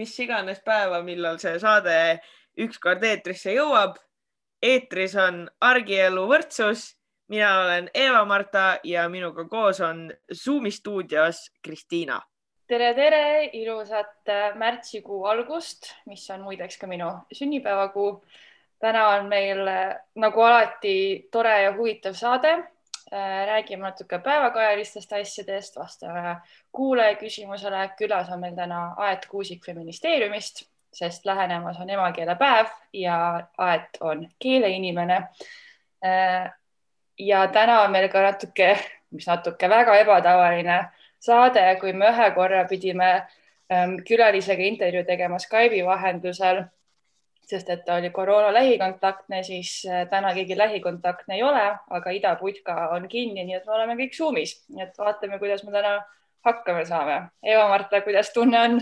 mis iganes päeva, millal see saade ükskord eetrisse jõuab. eetris on argielu võrdsus. mina olen Eva-Marta ja minuga koos on Zoomi stuudios Kristiina. tere, tere, ilusat märtsikuu algust, mis on muideks ka minu sünnipäevakuu. täna on meil nagu alati tore ja huvitav saade Äh, räägime natuke päevakajalistest asjadest, vastame kuulaja küsimusele. külas on meil täna Aet Kuusik feministeeriumist, sest lähenemas on emakeelepäev ja Aet on keeleinimene. Äh, ja täna on meil ka natuke, mis natuke väga ebatavaline saade, kui me ühe korra pidime ähm, külalisega intervjuu tegema Skype'i vahendusel sest et ta oli koroona lähikontaktne, siis äh, täna keegi lähikontaktne ei ole, aga idaputka on kinni, nii et me oleme kõik Zoomis, nii et vaatame, kuidas me täna hakkama saame. Eva-Marta, kuidas tunne on?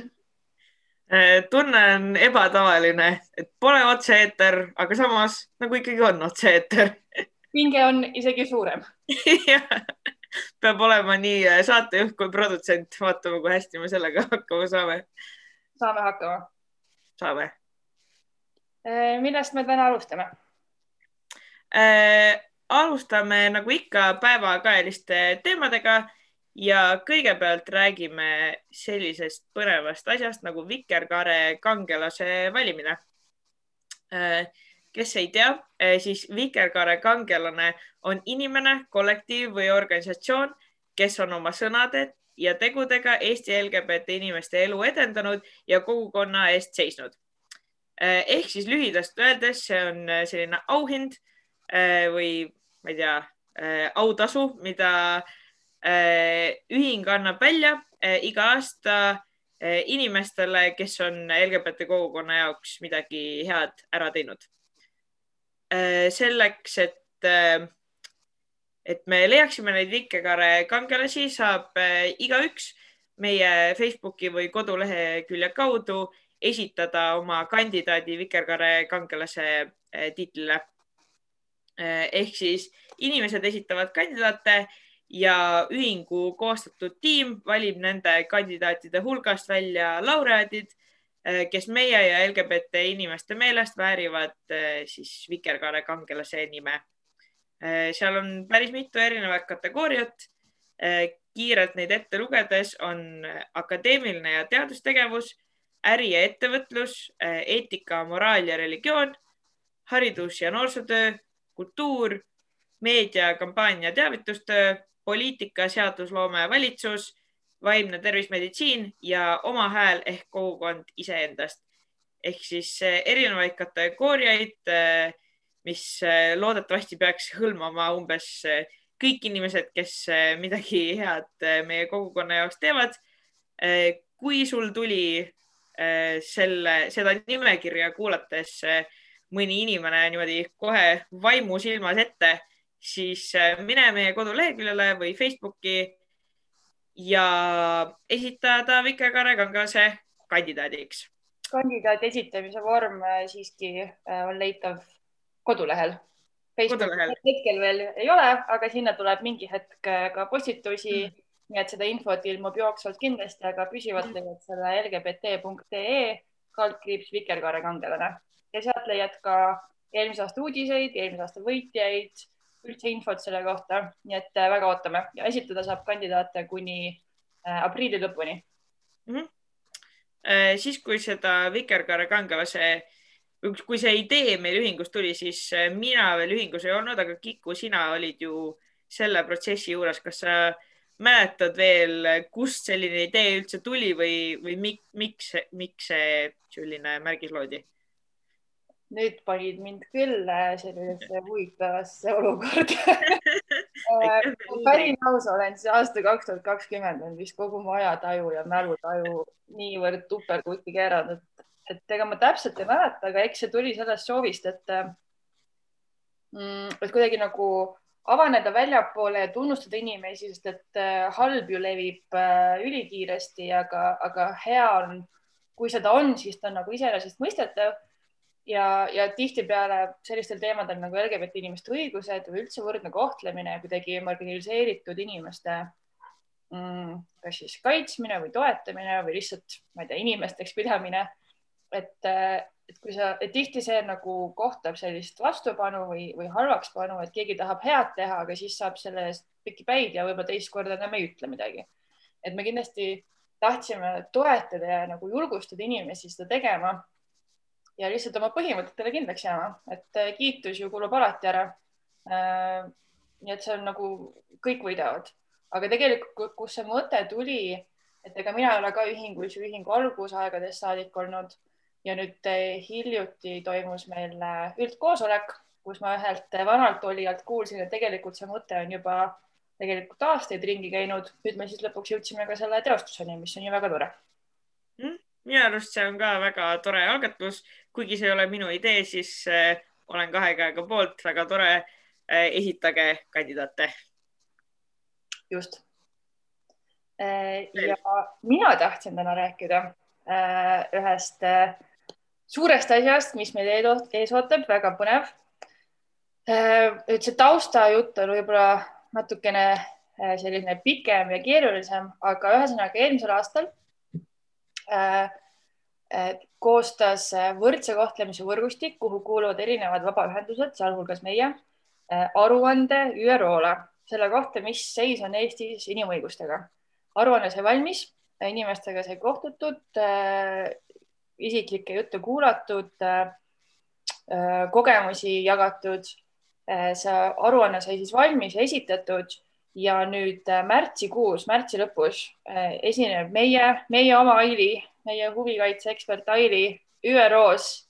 Äh, tunne on ebatavaline, et pole otse-eeter, aga samas nagu ikkagi on otse-eeter. pinge on isegi suurem peab olema nii äh, saatejuht kui produtsent, vaatame, kui hästi me sellega hakkama saame. saame hakkama. saame Äh, millest me täna alustame äh,? alustame nagu ikka päevakajaliste teemadega ja kõigepealt räägime sellisest põnevast asjast nagu vikerkaare kangelase valimine äh,. kes ei tea, äh, siis vikerkaare kangelane on inimene, kollektiiv või organisatsioon, kes on oma sõnade ja tegudega Eesti LGBT inimeste elu edendanud ja kogukonna eest seisnud Äh, ehk siis lühidalt öeldes, see on selline auhind või ma ei tea, autasu, mida ühing annab välja iga aasta inimestele, kes on LGBT kogukonna jaoks midagi head ära teinud. selleks, et, et me leiaksime neid vikerkaare kangelasi, saab igaüks meie Facebooki või kodulehekülje kaudu esitada oma kandidaadi Vikerkaare kangelase tiitlile. Eh, ehk siis inimesed esitavad kandidaate ja ühingu koostatud tiim valib nende kandidaatide hulgast välja laureaadid, eh, kes meie ja LGBT inimeste meelest väärivad siis Vikerkaare kangelase nime. seal on päris mitu erinevat kategooriat. kiirelt neid ette lugedes on akadeemiline ja teadustegevus äri ja ettevõtlus, eetika, moraal ja religioon, haridus ja noorsootöö, kultuur, meedia, kampaania, teavitustöö, poliitika, seadusloome ja valitsus, vaimne tervis, meditsiin ja oma hääl ehk kogukond iseendast. ehk siis äh, erinevaid kategooriaid, äh, mis loodetavasti peaks hõlmama umbes kõik inimesed, kes midagi head meie kogukonna jaoks teevad. kui sul tuli selle, seda nimekirja kuulates mõni inimene niimoodi kohe vaimusilmas ette, siis äh, mine meie koduleheküljele või Facebooki ja esitada Vikerkaare kangelase kandidaadiks. kandidaadi esitamise vorm siiski on leitav kodulehel. kodulehel. hetkel veel ei ole, aga sinna tuleb mingi hetk ka postitusi mm nii et seda infot ilmub jooksvalt kindlasti, aga püsivalt leiad selle lgbt.ee kaldkriips Vikerkaare kangelane ja sealt leiad ka eelmise aasta uudiseid, eelmise aasta võitjaid, üldse infot selle kohta, nii et äh, väga ootame ja esitada saab kandidaate kuni äh, aprilli lõpuni mm. -hmm. siis, kui seda Vikerkaare kangelase, kui see idee meil ühingus tuli, siis mina veel ühingus ei olnud, aga Kiku, sina olid ju selle protsessi juures, kas sa mäletad veel, kust selline idee üldse tuli või, või mik, miks, miks see selline märgis loodi? Nüüd panid mind küll sellisesse huvitavasse olukorda. Äh, päris aus olen, siis aasta kaks tuhat kakskümmend on vist kogu mu ajataju ja mälutaju niivõrd tuperkutti keeranud, et, et ega ma täpselt ei mäleta, aga eks see tuli sellest soovist, et mm, et kuidagi nagu avaneda väljapoole ja tunnustada inimesi, sest et äh, halb ju levib äh, ülikiiresti, aga, aga hea on, kui seda on, siis ta on nagu iseenesestmõistetav ja, ja tihtipeale sellistel teemadel nagu LGBT inimeste õigused või üldse võrdne kohtlemine kuidagi marginaliseeritud inimeste mm, kas siis kaitsmine või toetamine või lihtsalt, ma ei tea, inimesteks pidamine. et, et kui sa, et tihti see nagu kohtab sellist vastupanu või, või halvakspanu, et keegi tahab head teha, aga siis saab selle eest pikki päid ja võib-olla teist korda enam ei ütle midagi. et me kindlasti tahtsime toetada ja nagu julgustada inimesi seda tegema ja lihtsalt oma põhimõtetele kindlaks jääma, et kiitus ju kulub alati ära. nii et see on nagu kõik võidavad aga tegelikult, kus see mõte tuli, et ega mina ei ole ka ühingus ju ühingu algusaegadest saadik olnud ja nüüd eh, hiljuti toimus meil üldkoosolek, kus ma ühelt vanalt olijalt kuulsin, et tegelikult see mõte on juba tegelikult aastaid ringi käinud. nüüd me siis lõpuks jõudsime ka selle teostuseni, mis on ju väga tore mm,. minu arust see on ka väga tore algatus, kuigi see ei ole minu idee, siis äh, olen kahe käega poolt, väga tore äh,. esitage kandidaate just. Äh, ja mina tahtsin täna rääkida äh, ühest äh, suurest asjast, mis meid ees ootab, väga põnev. et see taustajutt on võib-olla natukene selline pikem ja keerulisem, aga ühesõnaga eelmisel aastal koostas võrdse kohtlemise võrgustik, kuhu kuuluvad erinevad vabaühendused, sealhulgas meie, aruande ÜRO-le selle kohta, mis seis on Eestis inimõigustega. aruanne sai valmis, inimestega sai kohtutud äh,, isiklikke jutte kuulatud äh,, kogemusi jagatud äh,. see aruanne sai siis valmis ja esitatud ja nüüd äh, märtsikuus, märtsi lõpus äh, esineb meie, meie oma Aili, meie huvikaitseekspert Aili ÜRO-s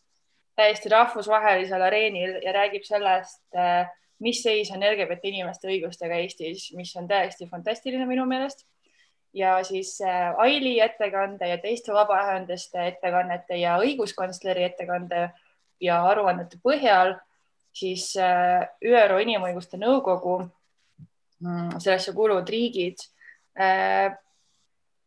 täiesti rahvusvahelisel areenil ja räägib sellest äh, mis seis on LGBT inimeste õigustega Eestis, mis on täiesti fantastiline minu meelest. ja siis Aili ettekande ja teiste vabaühenduste ettekannete ja õiguskantsleri ettekande ja aruannete põhjal siis ÜRO Inimõiguste Nõukogu, sellesse kuuluvad riigid äh,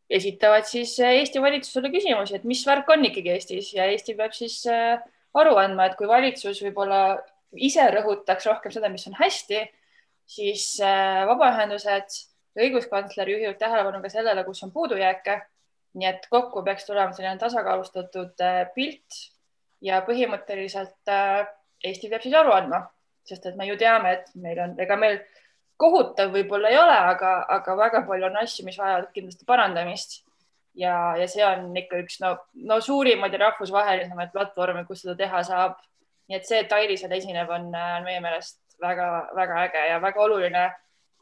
esitavad siis Eesti valitsusele küsimusi, et mis värk on ikkagi Eestis ja Eesti peab siis aru andma, et kui valitsus võib-olla ise rõhutaks rohkem seda, mis on hästi, siis äh, vabaühendused ja õiguskantsler juhivad tähelepanu ka sellele, kus on puudujääke. nii et kokku peaks tulema selline tasakaalustatud äh, pilt ja põhimõtteliselt äh, Eesti peab siis aru andma, sest et me ju teame, et meil on, ega meil kohutav võib-olla ei ole, aga, aga väga palju on asju, mis vajavad kindlasti parandamist. ja, ja see on ikka üks no, no suurimaid ja rahvusvahelisemaid platvorme, kus seda teha saab nii et see, et Aili seal esineb, on meie meelest väga-väga äge ja väga oluline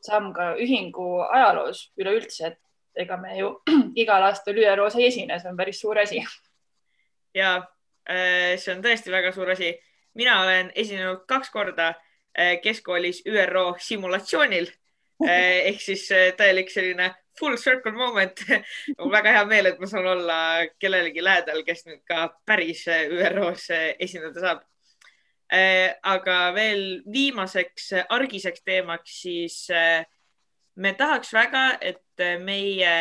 samm ka ühingu ajaloos üleüldse, et ega me ju igal aastal ÜRO-s ei esine, see on päris suur asi. ja äh, see on tõesti väga suur asi. mina olen esinenud kaks korda keskkoolis ÜRO simulatsioonil. Äh, ehk siis täielik selline full circle moment. Mul väga hea meel, et ma saan olla kellelegi lähedal, kes nüüd ka päris ÜRO-s esineda saab. Aga veel viimaseks argiseks teemaks, siis me tahaks väga, et meie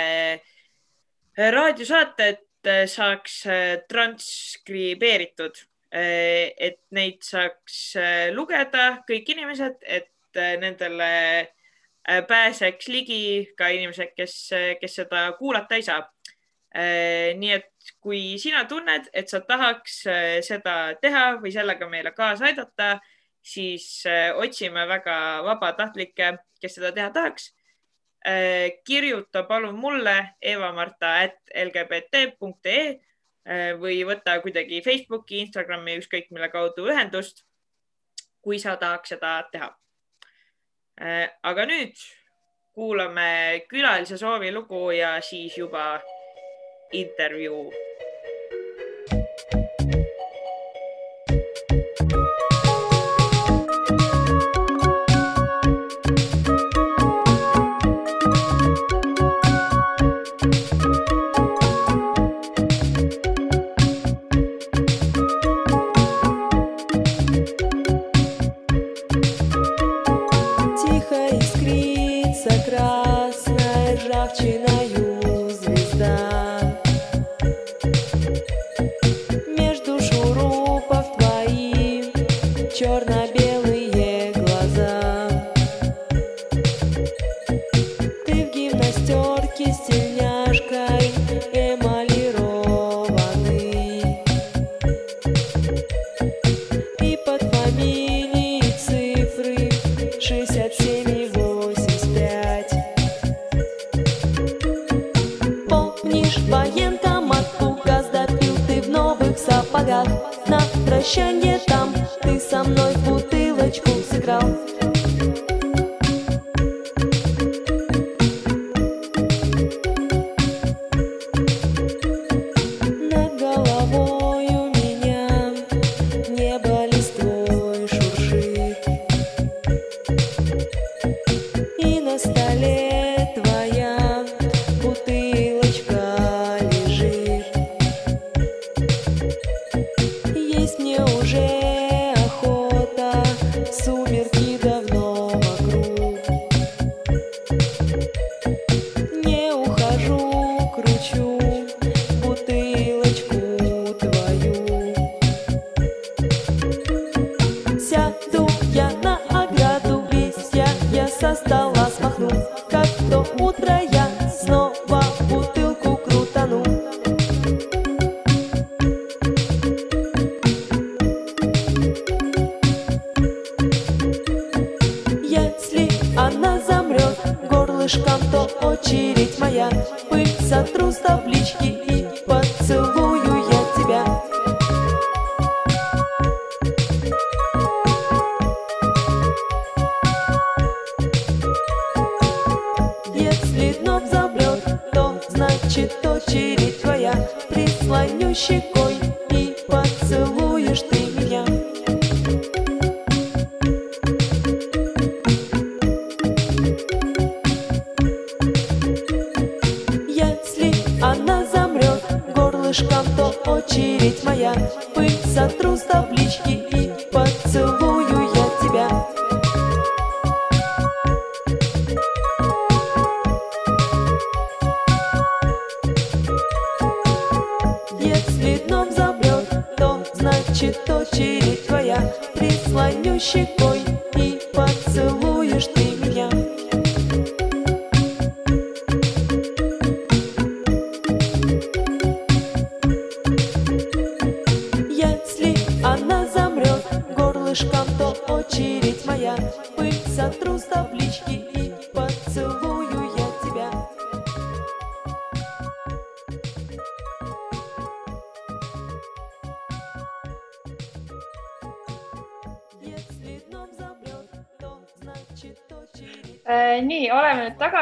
raadiosaated saaks transkribeeritud, et neid saaks lugeda kõik inimesed, et nendele pääseks ligi ka inimesed, kes, kes seda kuulata ei saa. nii et kui sina tunned, et sa tahaks seda teha või sellega meile kaasa aidata, siis otsime väga vabatahtlikke, kes seda teha tahaks. Kirjuta palun mulle evamarta.lgbt.ee või võta kuidagi Facebooki, Instagrami, ükskõik mille kaudu ühendust, kui sa tahaks seda teha. aga nüüd kuulame külalise soovilugu ja siis juba intervjuu parte não. Né?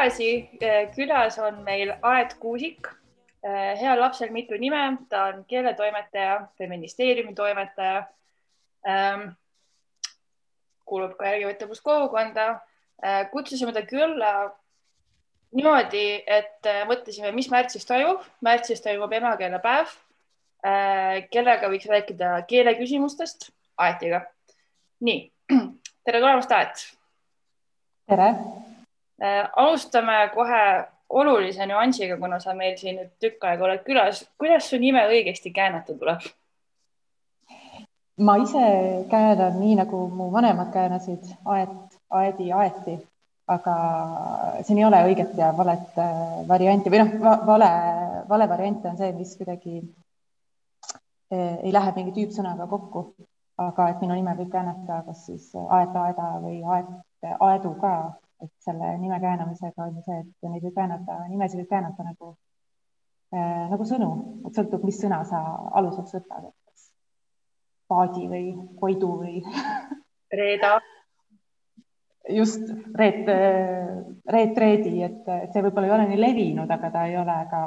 tagasi. külas on meil Aet Kuusik. heal lapsel mitu nime, ta on keeletoimetaja, feministeeriumi toimetaja. kuulub ka LGBT kogukonda. kutsusime ta külla niimoodi, et äh, mõtlesime, mis märtsis toimub. märtsis toimub emakeelepäev, kellega võiks rääkida keeleküsimustest Aetiga. nii, tere tulemast, Aet tere, Äh, alustame kohe olulise nüansiga, kuna sa meil siin nüüd tükk aega oled külas. kuidas su nime õigesti käänata tuleb? ma ise käänan nii nagu mu vanemad käänasid, aed, aedi, aeti, aga siin ei ole õiget ja valet äh, varianti või noh, vale, vale variant on see, mis kuidagi eh, ei lähe mingi tüüpsõnaga kokku. aga et minu nime võib käänata kas siis aed, aeda või aed, aedu ka, et selle nime käänamisega on ju see, et neid võib käänata, nimesid võib käänata nagu äh, nagu sõnu, et sõltub, mis sõna sa aluseks võtad, et kas paadi või Koidu või Reeda, just Reet, Reet Reedi, et, et see võib-olla ei ole nii levinud, aga ta ei ole ka,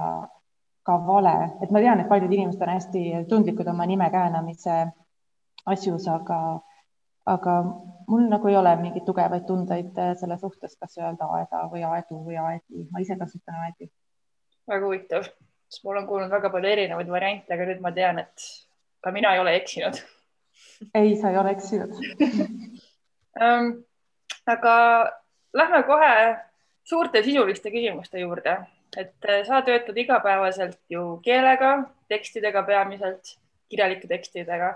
ka vale, et ma tean, et paljud inimesed on hästi tundlikud oma nime käänamise asjus, aga, aga mul nagu ei ole mingeid tugevaid tundeid selle suhtes, kas öelda aeda või aedu või aedi, ma ise kasutan aedi. väga huvitav, sest mul on kuulnud väga palju erinevaid variante, aga nüüd ma tean, et ka mina ei ole eksinud ei, sa ei ole eksinud. ähm,. aga lähme kohe suurte sisuliste küsimuste juurde, et äh, sa töötad igapäevaselt ju keelega, tekstidega peamiselt, kirjalike tekstidega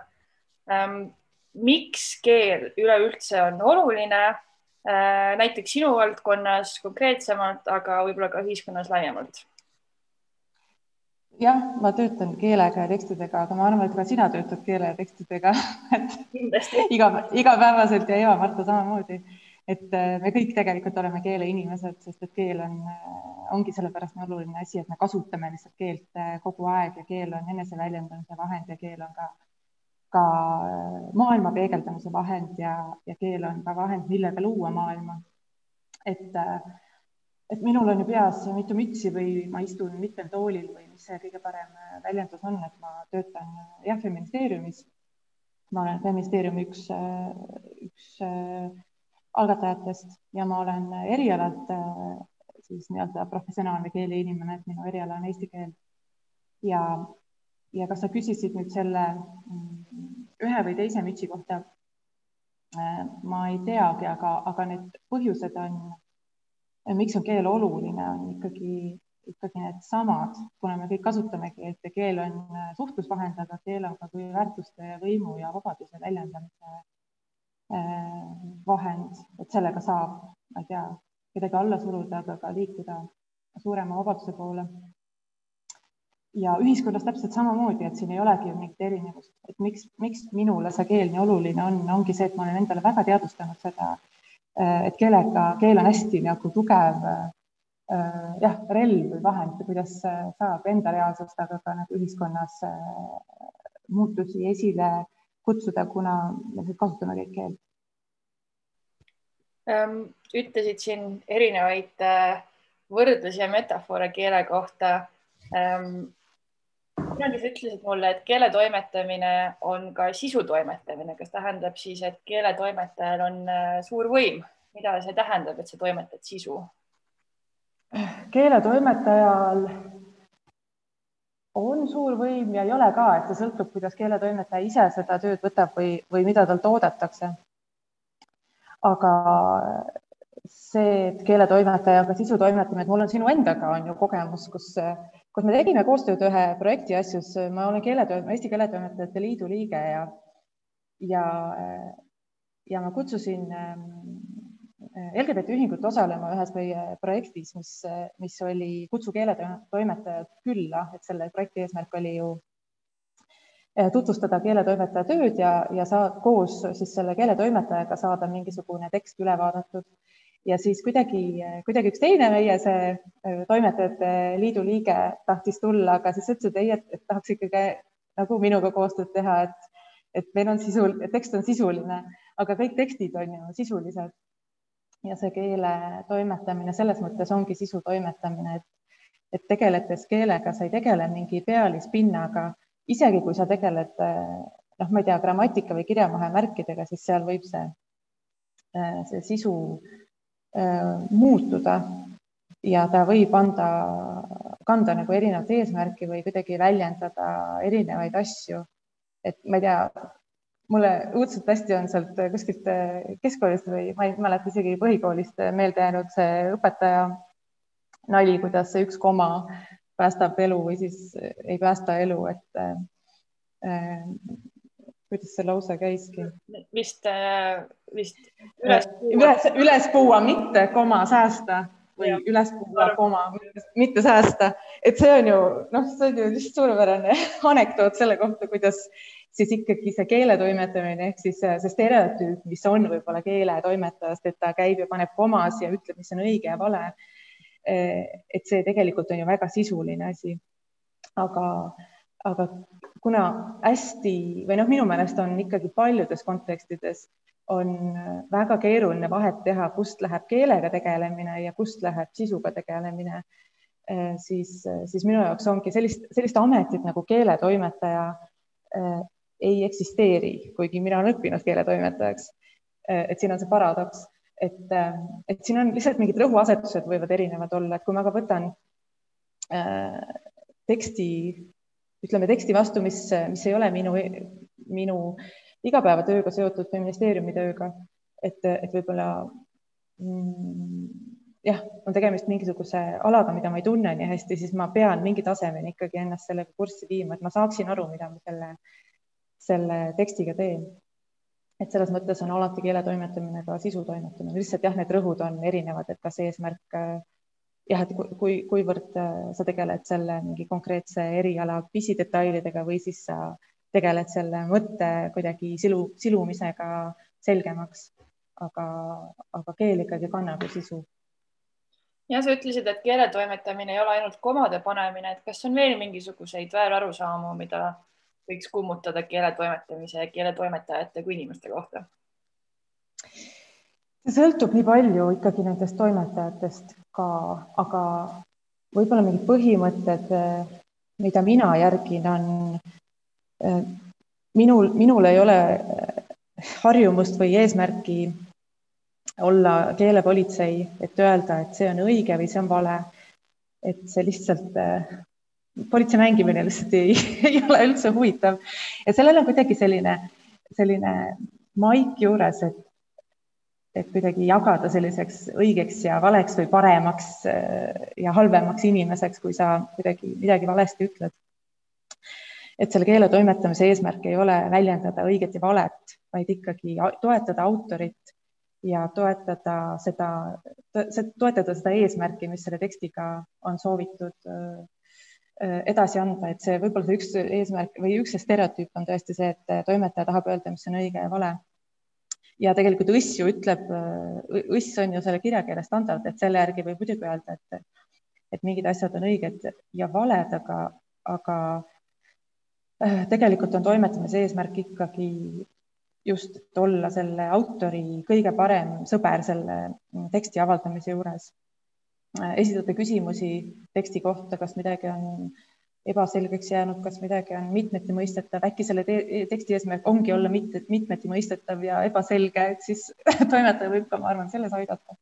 ähm,. Miks keel üleüldse on oluline äh, näiteks sinu valdkonnas konkreetsemalt, aga võib-olla ka ühiskonnas laiemalt? jah, ma töötan keelega ja tekstidega, aga ma arvan, et ka sina töötad keele ja tekstidega, iga, igapäevaselt ja Eva-Marta samamoodi. et äh, me kõik tegelikult oleme keeleinimesed, sest et keel on, äh, ongi sellepärast oluline asi, et me kasutame lihtsalt keelt kogu aeg ja keel on eneseväljendamise vahend ja keel on ka, ka maailma peegeldamise vahend ja, ja keel on ka vahend, millega luua maailma. et, et minul on ju peas mitu mütsi või ma istun mitmel toolil või mis see kõige parem väljendus on, et ma töötan jah, feministeeriumis. ma olen feministeeriumi üks, üks algatajatest ja ma olen erialalt äh, siis nii-öelda professionaalne keeleinimene, et minu eriala on eesti keel. ja, ja kas sa küsisid nüüd selle mm, ühe või teise mütsi kohta? Äh, ma ei teagi, aga, aga need põhjused on, miks on keel oluline, on ikkagi, ikkagi needsamad, kuna me kõik kasutame keelt ja keel on äh, suhtlusvahend, aga keel on ka kui väärtuste, võimu ja vabaduse väljendamise Äh, vahend, et sellega saab, ma ei tea, kedagi alla suruda, aga ka liikuda suurema vabaduse poole. Ja ühiskonnas täpselt samamoodi, et siin ei olegi ju mingit erinevust, et miks, miks minule see keel nii oluline on, ongi see, et ma olen endale väga teadvustanud seda, äh, et keelega, keel on hästi nagu tugev äh, jah, relv või vahend, kuidas saab enda reaalsust, aga ka nagu ühiskonnas muutusi esile kutsuda, kuna me kasutame kõik keelt ähm,. ütlesid siin erinevaid äh, võrdlusi ja metafoore keele kohta ähm,. Kunagi sa ütlesid mulle, et keele toimetamine on ka sisu toimetamine, kas tähendab siis, et keeletoimetajal on äh, suur võim, mida see tähendab, et sa toimetad sisu? keeletoimetajal on suur võim ja ei ole ka, et see sõltub, kuidas keeletoimetaja ise seda tööd võtab või, või mida tal toodetakse. aga see, et keeletoimetajaga sisu toimetamine, et mul on sinu endaga on ju kogemus, kus, kus me tegime koostööd ühe projekti asjus, ma olen keeletöö, Eesti Keeletoimetajate Liidu liige ja, ja, ja ma kutsusin LGBT ühingut osalema ühes meie projektis, mis, mis oli Kutsu keeletoimetajad külla, et selle projekti eesmärk oli ju eh, tutvustada keeletoimetaja tööd ja, ja saa koos siis selle keeletoimetajaga saada mingisugune tekst üle vaadatud. Ja siis kuidagi, kuidagi üks teine meie see eh, toimetajate liidu liige tahtis tulla, aga siis ütles, et ei, et, tahaks ikkagi nagu minuga koostööd teha, et, et meil on sisul, tekst on sisuline, aga kõik tekstid on ju sisulised. Ja see keele toimetamine selles mõttes ongi sisu toimetamine, et, et tegeledes keelega, sa ei tegele mingi pealispinnaga, isegi kui sa tegeled noh, ma ei tea, grammatika või kirjavahemärkidega, siis seal võib see, see sisu äh, muutuda ja ta võib anda, kanda nagu erinevat eesmärki või kuidagi väljendada erinevaid asju. et ma ei tea, mulle õudselt hästi on sealt kuskilt äh, keskkoolist või ma ei mäleta isegi põhikoolist meelde jäänud see õpetaja nali, kuidas see üks koma päästab elu või siis ei päästa elu, et äh, äh kuidas see lause käiski? vist äh,, vist üles puua. üles, üles puua, mitte koma säästa või ja. üles puua koma, mitte säästa, et see on ju noh, see on ju lihtsalt suurepärane anekdoot selle kohta, kuidas siis ikkagi see keele toimetamine ehk siis see stereotüüp, mis on võib-olla keeletoimetajast, et ta käib ja paneb komas ja ütleb, mis on õige ja vale. et see tegelikult on ju väga sisuline asi. aga, aga kuna hästi või noh, minu meelest on ikkagi paljudes kontekstides on väga keeruline vahet teha, kust läheb keelega tegelemine ja kust läheb sisuga tegelemine, siis, siis minu jaoks ongi sellist, sellist ametit nagu keeletoimetaja ei eksisteeri, kuigi mina olen õppinud keeletoimetajaks. et siin on see paradoks, et, et siin on lihtsalt mingid rõhuasetused võivad erinevad olla, et kui ma ka võtan äh, teksti, ütleme teksti vastu, mis, mis ei ole minu, minu igapäevatööga seotud või ministeeriumi tööga, et, et võib-olla mm, jah, on tegemist mingisuguse alaga, mida ma ei tunne nii hästi, siis ma pean mingi tasemeni ikkagi ennast sellega kurssi viima, et ma saaksin aru, mida ma selle selle tekstiga teen. et selles mõttes on alati keele toimetamine ka sisu toimetamine, lihtsalt jah, need rõhud on erinevad, et kas eesmärk jah, et kui, kuivõrd äh, sa tegeled selle mingi konkreetse eriala pisidetailidega või siis sa tegeled selle mõtte kuidagi silu, silumisega selgemaks. aga, aga keel ikkagi kannab ju sisu. ja sa ütlesid, et keeletoimetamine ei ole ainult komade panemine, et kas on veel mingisuguseid väärarusaamu, mida võiks kummutada keeletoimetamise ja keeletoimetajate kui inimeste kohta? See sõltub nii palju ikkagi nendest toimetajatest ka, aga võib-olla mingid põhimõtted, mida mina järgin, on minul, minul ei ole harjumust või eesmärki olla keelepolitsei, et öelda, et see on õige või see on vale. et see lihtsalt, politsei mängimine lihtsalt ei, ei ole üldse huvitav ja sellel on kuidagi selline, selline maik juures, et et kuidagi jagada selliseks õigeks ja valeks või paremaks äh, ja halvemaks inimeseks, kui sa kuidagi midagi valesti ütled. et selle keele toimetamise eesmärk ei ole väljendada õiget ja valet, vaid ikkagi toetada autorit ja toetada seda, toetada seda eesmärki, mis selle tekstiga on soovitud äh, äh, edasi anda, et see võib-olla see üks eesmärk või üks stereotüüp on tõesti see, et toimetaja tahab öelda, mis on õige ja vale ja tegelikult õss ju ütleb, õss on ju selle kirjakeele standard, et selle järgi võib muidugi öelda, et, et mingid asjad on õiged ja valed, aga, aga äh, tegelikult on toimetamise eesmärk ikkagi just olla selle autori kõige parem sõber selle teksti avaldamise juures. Äh, esitada küsimusi teksti kohta, kas midagi on ebaselgeks jäänud, kas midagi on mitmeti mõistetav, äkki selle teksti eesmärk ongi olla mitte, mitmeti mõistetav ja ebaselge, et siis toimetaja võib ka, ma arvan, selles aidata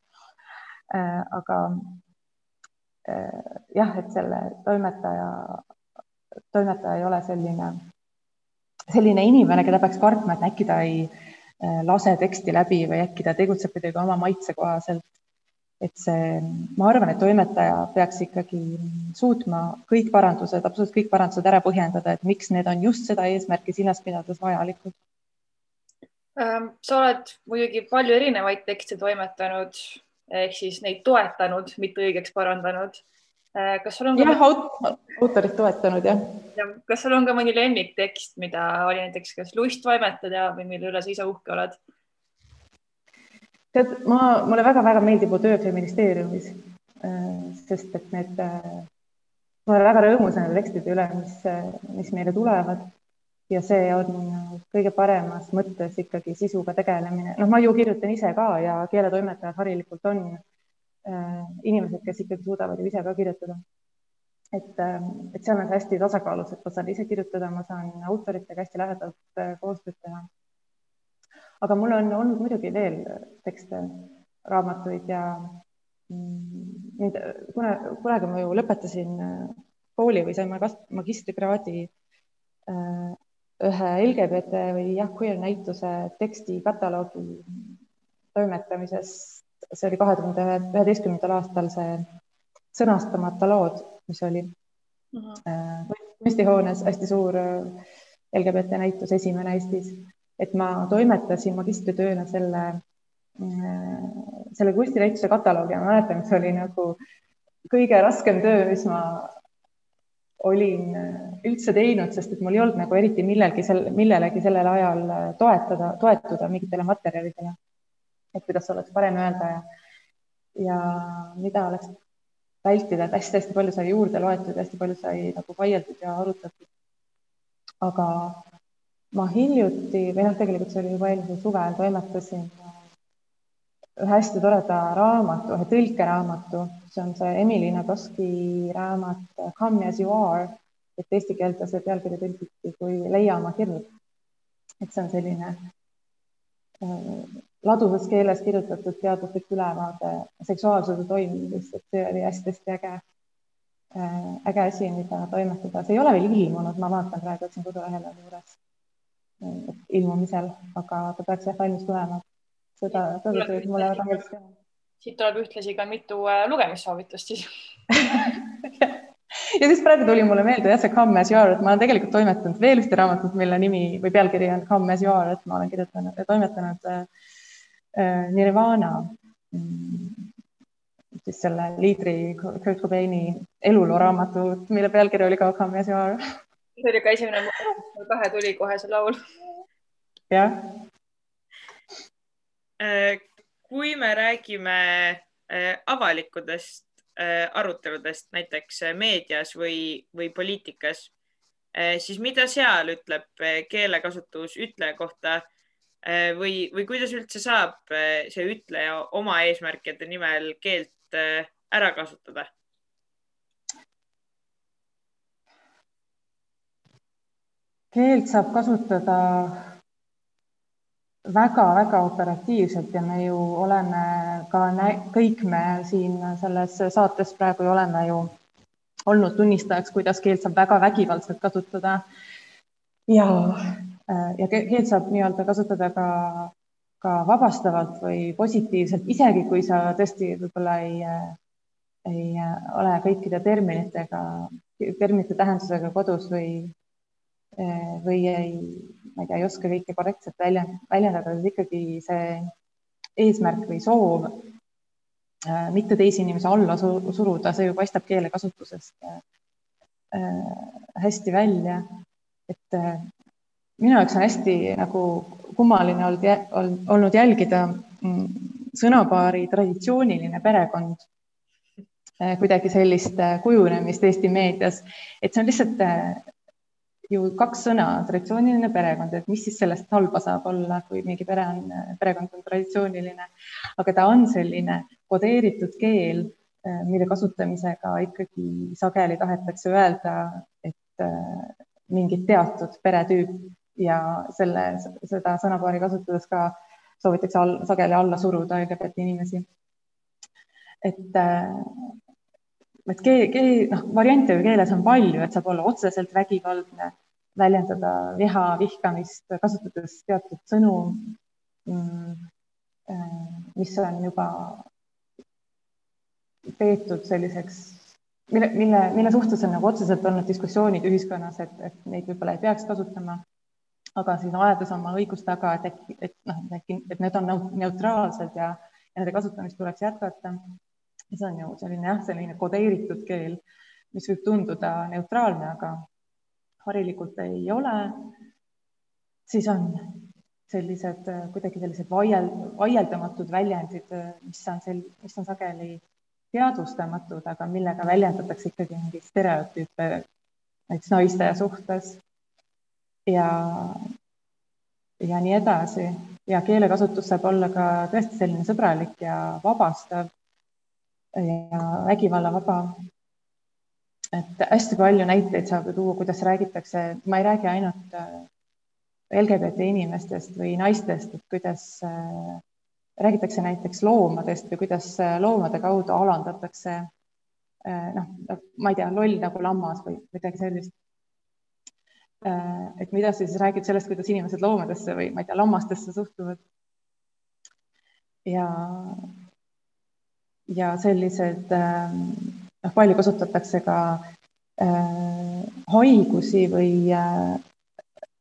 äh,. aga äh, jah, et selle toimetaja, toimetaja ei ole selline, selline inimene, keda peaks kartma, et äkki ta ei äh, lase teksti läbi või äkki ta tegutseb kuidagi oma maitse kohaselt et see, ma arvan, et toimetaja peaks ikkagi suutma kõik parandused, absoluutselt kõik parandused ära põhjendada, et miks need on just seda eesmärki silmas pidades vajalikud. Ähm, sa oled muidugi palju erinevaid tekste toimetanud ehk siis neid toetanud, mitte õigeks parandanud. Äh, kas sul on ka... jah, autorit toetanud jah ja,. kas sul on ka mõni lemmiktekst, mida oli näiteks kas lust toimetada või mille üle sa ise uhke oled? Tead, ma, mulle väga-väga meeldib mu töö feministeeriumis, äh, sest et need, äh, ma olen väga rõõmus nende tekstide üle, mis, äh, mis meile tulevad ja see on kõige paremas mõttes ikkagi sisuga tegelemine. noh, ma ju kirjutan ise ka ja keeletoimetajad harilikult on inimesed, kes ikkagi suudavad ju ise ka kirjutada. et, et seal on see hästi tasakaalus, et ma saan ise kirjutada, ma saan autoritega hästi lähedalt koostööd teha aga mul on olnud muidugi veel tekste, raamatuid ja mm, mind, kuna kunagi ma ju lõpetasin äh, kooli või sain magistrikraadi äh, ühe LGBT või jah, queer näituse teksti kataloogi toimetamisest. see oli kahe tuhande üheteistkümnendal aastal see sõnastamata lood, mis oli uh mhm. äh, -huh. kunstihoones hästi suur LGBT näitus, esimene Eestis et ma toimetasin magistritööna selle, selle kunstinäituse kataloogi ja ma mäletan, et see oli nagu kõige raskem töö, mis ma olin üldse teinud, sest et mul ei olnud nagu eriti millelgi, millelegi sellel ajal toetada, toetuda mingitele materjalidele. et kuidas oleks parem öelda ja, ja mida oleks vältida, et hästi-hästi palju sai juurde loetud, hästi palju sai nagu vaieldud ja arutatud. aga ma hiljuti või noh, tegelikult see oli juba eelmisel suvel, toimetasin ühe hästi toreda raamatu, ühe tõlkeraamatu, see on see Emily Nagoski raamat Come as you are, et eesti keelde see pealkiri tõlgiti kui Leia oma hirm. et see on selline äh, ladusas keeles kirjutatud teaduslik ülevaade seksuaalsuse toimimisest, et see oli hästi-hästi äge äh,, äge asi, mida toimetada, see ei ole veel ilmunud, ma vaatan praegu, et siin kodulehel on juures ilmumisel, aga ta peaks jah valmis tulema. seda, seda tööd mulle väga meeldis teha. siit tuleb ühtlasi ka mitu äh, lugemissoovitust siis ja siis praegu tuli mulle meelde jah, see Come as you are, et ma olen tegelikult toimetanud veel ühte raamatut, mille nimi või pealkiri on Come as you are, et ma olen kirjutanud, toimetanud äh, äh, Nirvana mm, siis selle liidri Kurt Cobaini eluloo raamatut, mille pealkiri oli ka Come as you are see oli ka esimene, pähe tuli kohe see laul. jah. kui me räägime avalikudest aruteludest näiteks meedias või, või poliitikas, siis mida seal ütleb keelekasutus ütleja kohta või, või kuidas üldse saab see ütleja oma eesmärkide nimel keelt ära kasutada? Keelt saab kasutada väga-väga operatiivselt ja me ju oleme ka, kõik me siin selles saates praegu ju oleme ju olnud tunnistajaks, kuidas keelt saab väga vägivaldselt kasutada. ja, ja keelt saab nii-öelda kasutada ka, ka vabastavalt või positiivselt, isegi kui sa tõesti võib-olla ei, ei ole kõikide terminitega, terminite tähendusega kodus või või ei, ma ei tea, ei oska kõike korrektselt välja, väljendada, siis ikkagi see eesmärk või soov äh, mitte teisi inimesi alla suruda, see ju paistab keelekasutusest äh, hästi välja. et äh, minu jaoks on hästi nagu kummaline olnud, olnud jälgida mm, sõnapaari traditsiooniline perekond kuidagi sellist kujunemist Eesti meedias, et see on lihtsalt ju kaks sõna, traditsiooniline perekond, et mis siis sellest halba saab olla, kui mingi pere on, perekond on traditsiooniline, aga ta on selline kodeeritud keel, eh, mille kasutamisega ikkagi sageli tahetakse öelda, et eh, mingit teatud peretüüp ja selle, seda sõnapaari kasutades ka soovitakse all, sageli alla suruda LGBT inimesi. et eh, et keel, keel, noh, variante ju keeles on palju, et saab olla otseselt vägivaldne, väljendada viha, vihkamist, kasutades teatud sõnu, mm, äh, mis on juba peetud selliseks, mille, mille, mille suhtes on nagu otseselt olnud diskussioonid ühiskonnas, et, et neid võib-olla ei peaks kasutama. aga siis ajades oma õigust taga, et äkki, et noh, et need on neutraalsed ja, ja nende kasutamist tuleks jätkata. see on ju selline jah, selline kodeeritud keel, mis võib tunduda neutraalne, aga harilikult ei ole, siis on sellised kuidagi sellised vaiel, vaieldamatud väljendid, mis on sel-, mis on sageli teadvustamatud, aga millega väljendatakse ikkagi mingeid stereotüüpe näiteks naiste suhtes ja, ja nii edasi. ja keelekasutus saab olla ka tõesti selline sõbralik ja vabastav ja vägivallavaba et hästi palju näiteid saab ju tuua, kuidas räägitakse, ma ei räägi ainult äh, LGBT inimestest või naistest, et kuidas äh, räägitakse näiteks loomadest või kuidas äh, loomade kaudu alandatakse noh, ma ei tea, loll nagu lammas või midagi sellist. et mida sa siis räägid sellest, kuidas inimesed loomadesse või ma ei tea, lammastesse suhtuvad. ja, ja sellised noh, palju kasutatakse ka äh, haigusi või äh,,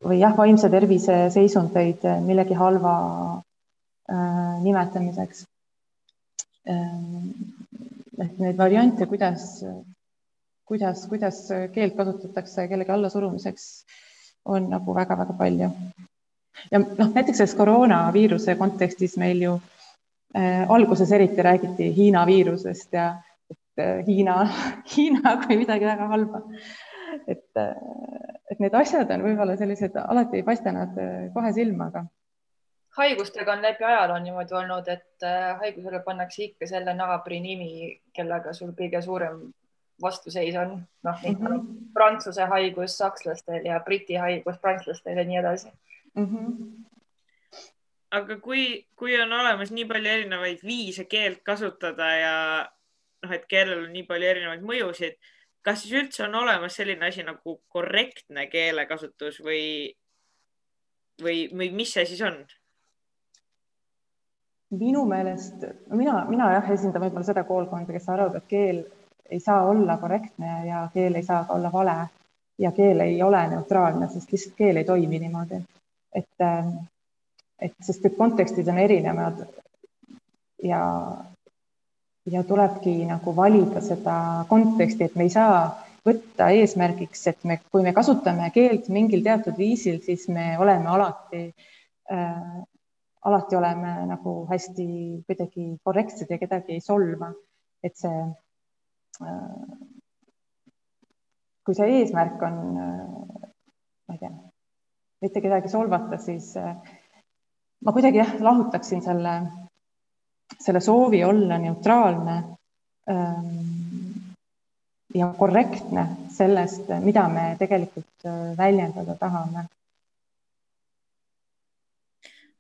või jah, vaimse tervise seisundeid millegi halva äh, nimetamiseks äh,. et neid variante, kuidas, kuidas, kuidas keelt kasutatakse kellegi allasurumiseks, on nagu väga-väga palju. ja noh, näiteks selles koroonaviiruse kontekstis meil ju äh, alguses eriti räägiti Hiina viirusest ja Äh, Hiina, Hiina kui midagi väga halba. et, äh, et need asjad on võib-olla sellised, alati ei paista nad äh, kohe silma, aga. haigustega on läbi ajaloo niimoodi olnud, et haigusele pannakse ikka selle naabri nimi, kellega sul kõige suurem vastuseis on, noh mm -hmm. prantsuse haigus sakslastel ja briti haigus prantslastel ja nii edasi mm. -hmm aga kui, kui on olemas nii palju erinevaid viise keelt kasutada ja noh, et keelel on nii palju erinevaid mõjusid. kas siis üldse on olemas selline asi nagu korrektne keelekasutus või, või, või mis see siis on? minu meelest, mina, mina jah, esindan võib-olla seda koolkonda, kes arvab, et keel ei saa olla korrektne ja keel ei saa ka olla vale ja keel ei ole neutraalne, sest lihtsalt keel ei toimi niimoodi. et, et sest et kontekstid on erinevad ja, ja tulebki nagu valida seda konteksti, et me ei saa võtta eesmärgiks, et me, kui me kasutame keelt mingil teatud viisil, siis me oleme alati äh, alati oleme nagu hästi kuidagi korrektsed ja kedagi ei solva, et see äh, kui see eesmärk on, äh, ma ei tea, mitte kedagi solvata, siis äh, ma kuidagi jah, lahutaksin selle, selle soovi olla neutraalne ähm, ja korrektne sellest, mida me tegelikult äh, väljendada tahame.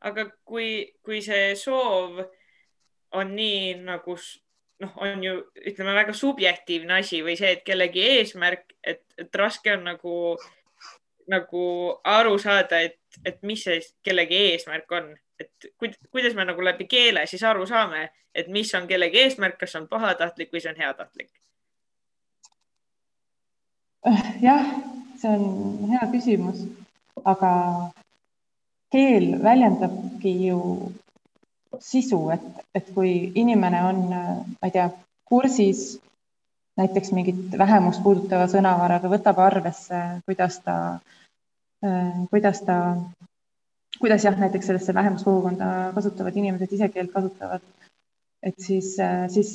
aga kui, kui see soov on nii nagu noh, on ju ütleme väga subjektiivne asi või see, et kellegi eesmärk, et, et raske on nagu, nagu aru saada, et, et mis see kellegi eesmärk on, et kuidas me nagu läbi keele siis aru saame, et mis on kellegi eesmärk, kas on pahatahtlik või see on heatahtlik? jah, see on hea küsimus, aga keel väljendabki ju sisu, et, et kui inimene on, ma ei tea, kursis näiteks mingit vähemust puudutava sõnavaraga, võtab arvesse, kuidas ta, kuidas ta, kuidas jah, näiteks sellesse vähemuskogukonda kasutavad inimesed ise keelt kasutavad, et siis, siis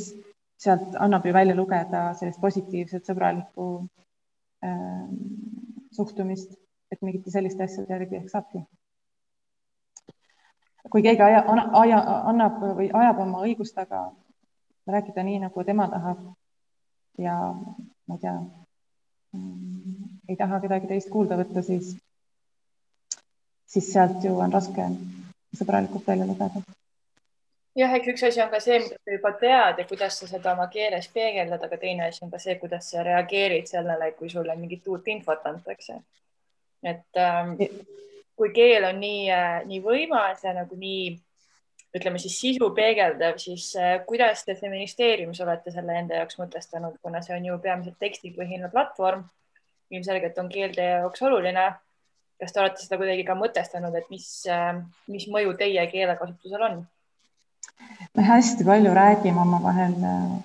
sealt annab ju välja lugeda sellist positiivset, sõbralikku äh, suhtumist, et mingite selliste asjade järgi ehk saabki. Kui keegi aja, aja, annab või ajab oma õigust taga, rääkida nii, nagu tema tahab ja ma ei tea, ei taha kedagi teist kuulda võtta, siis, siis sealt ju on raske sõbralikult välja lugeda. jah, eks üks asi on ka see, mida sa juba tead ja kuidas sa seda oma keeles peegeldad, aga teine asi on ka see, kuidas sa reageerid sellele, kui sulle mingit uut infot antakse. et ähm, kui keel on nii, äh, nii võimas ja nagu nii, ütleme siis sisu peegeldav, siis äh, kuidas te feministeeriumis olete selle enda jaoks mõtestanud, kuna see on ju peamiselt tekstipõhine platvorm. ilmselgelt on keel teie jaoks oluline. Kas te olete seda kuidagi ka mõtestanud, et mis, äh, mis mõju teie keelekasutusel on? me hästi palju räägime omavahel,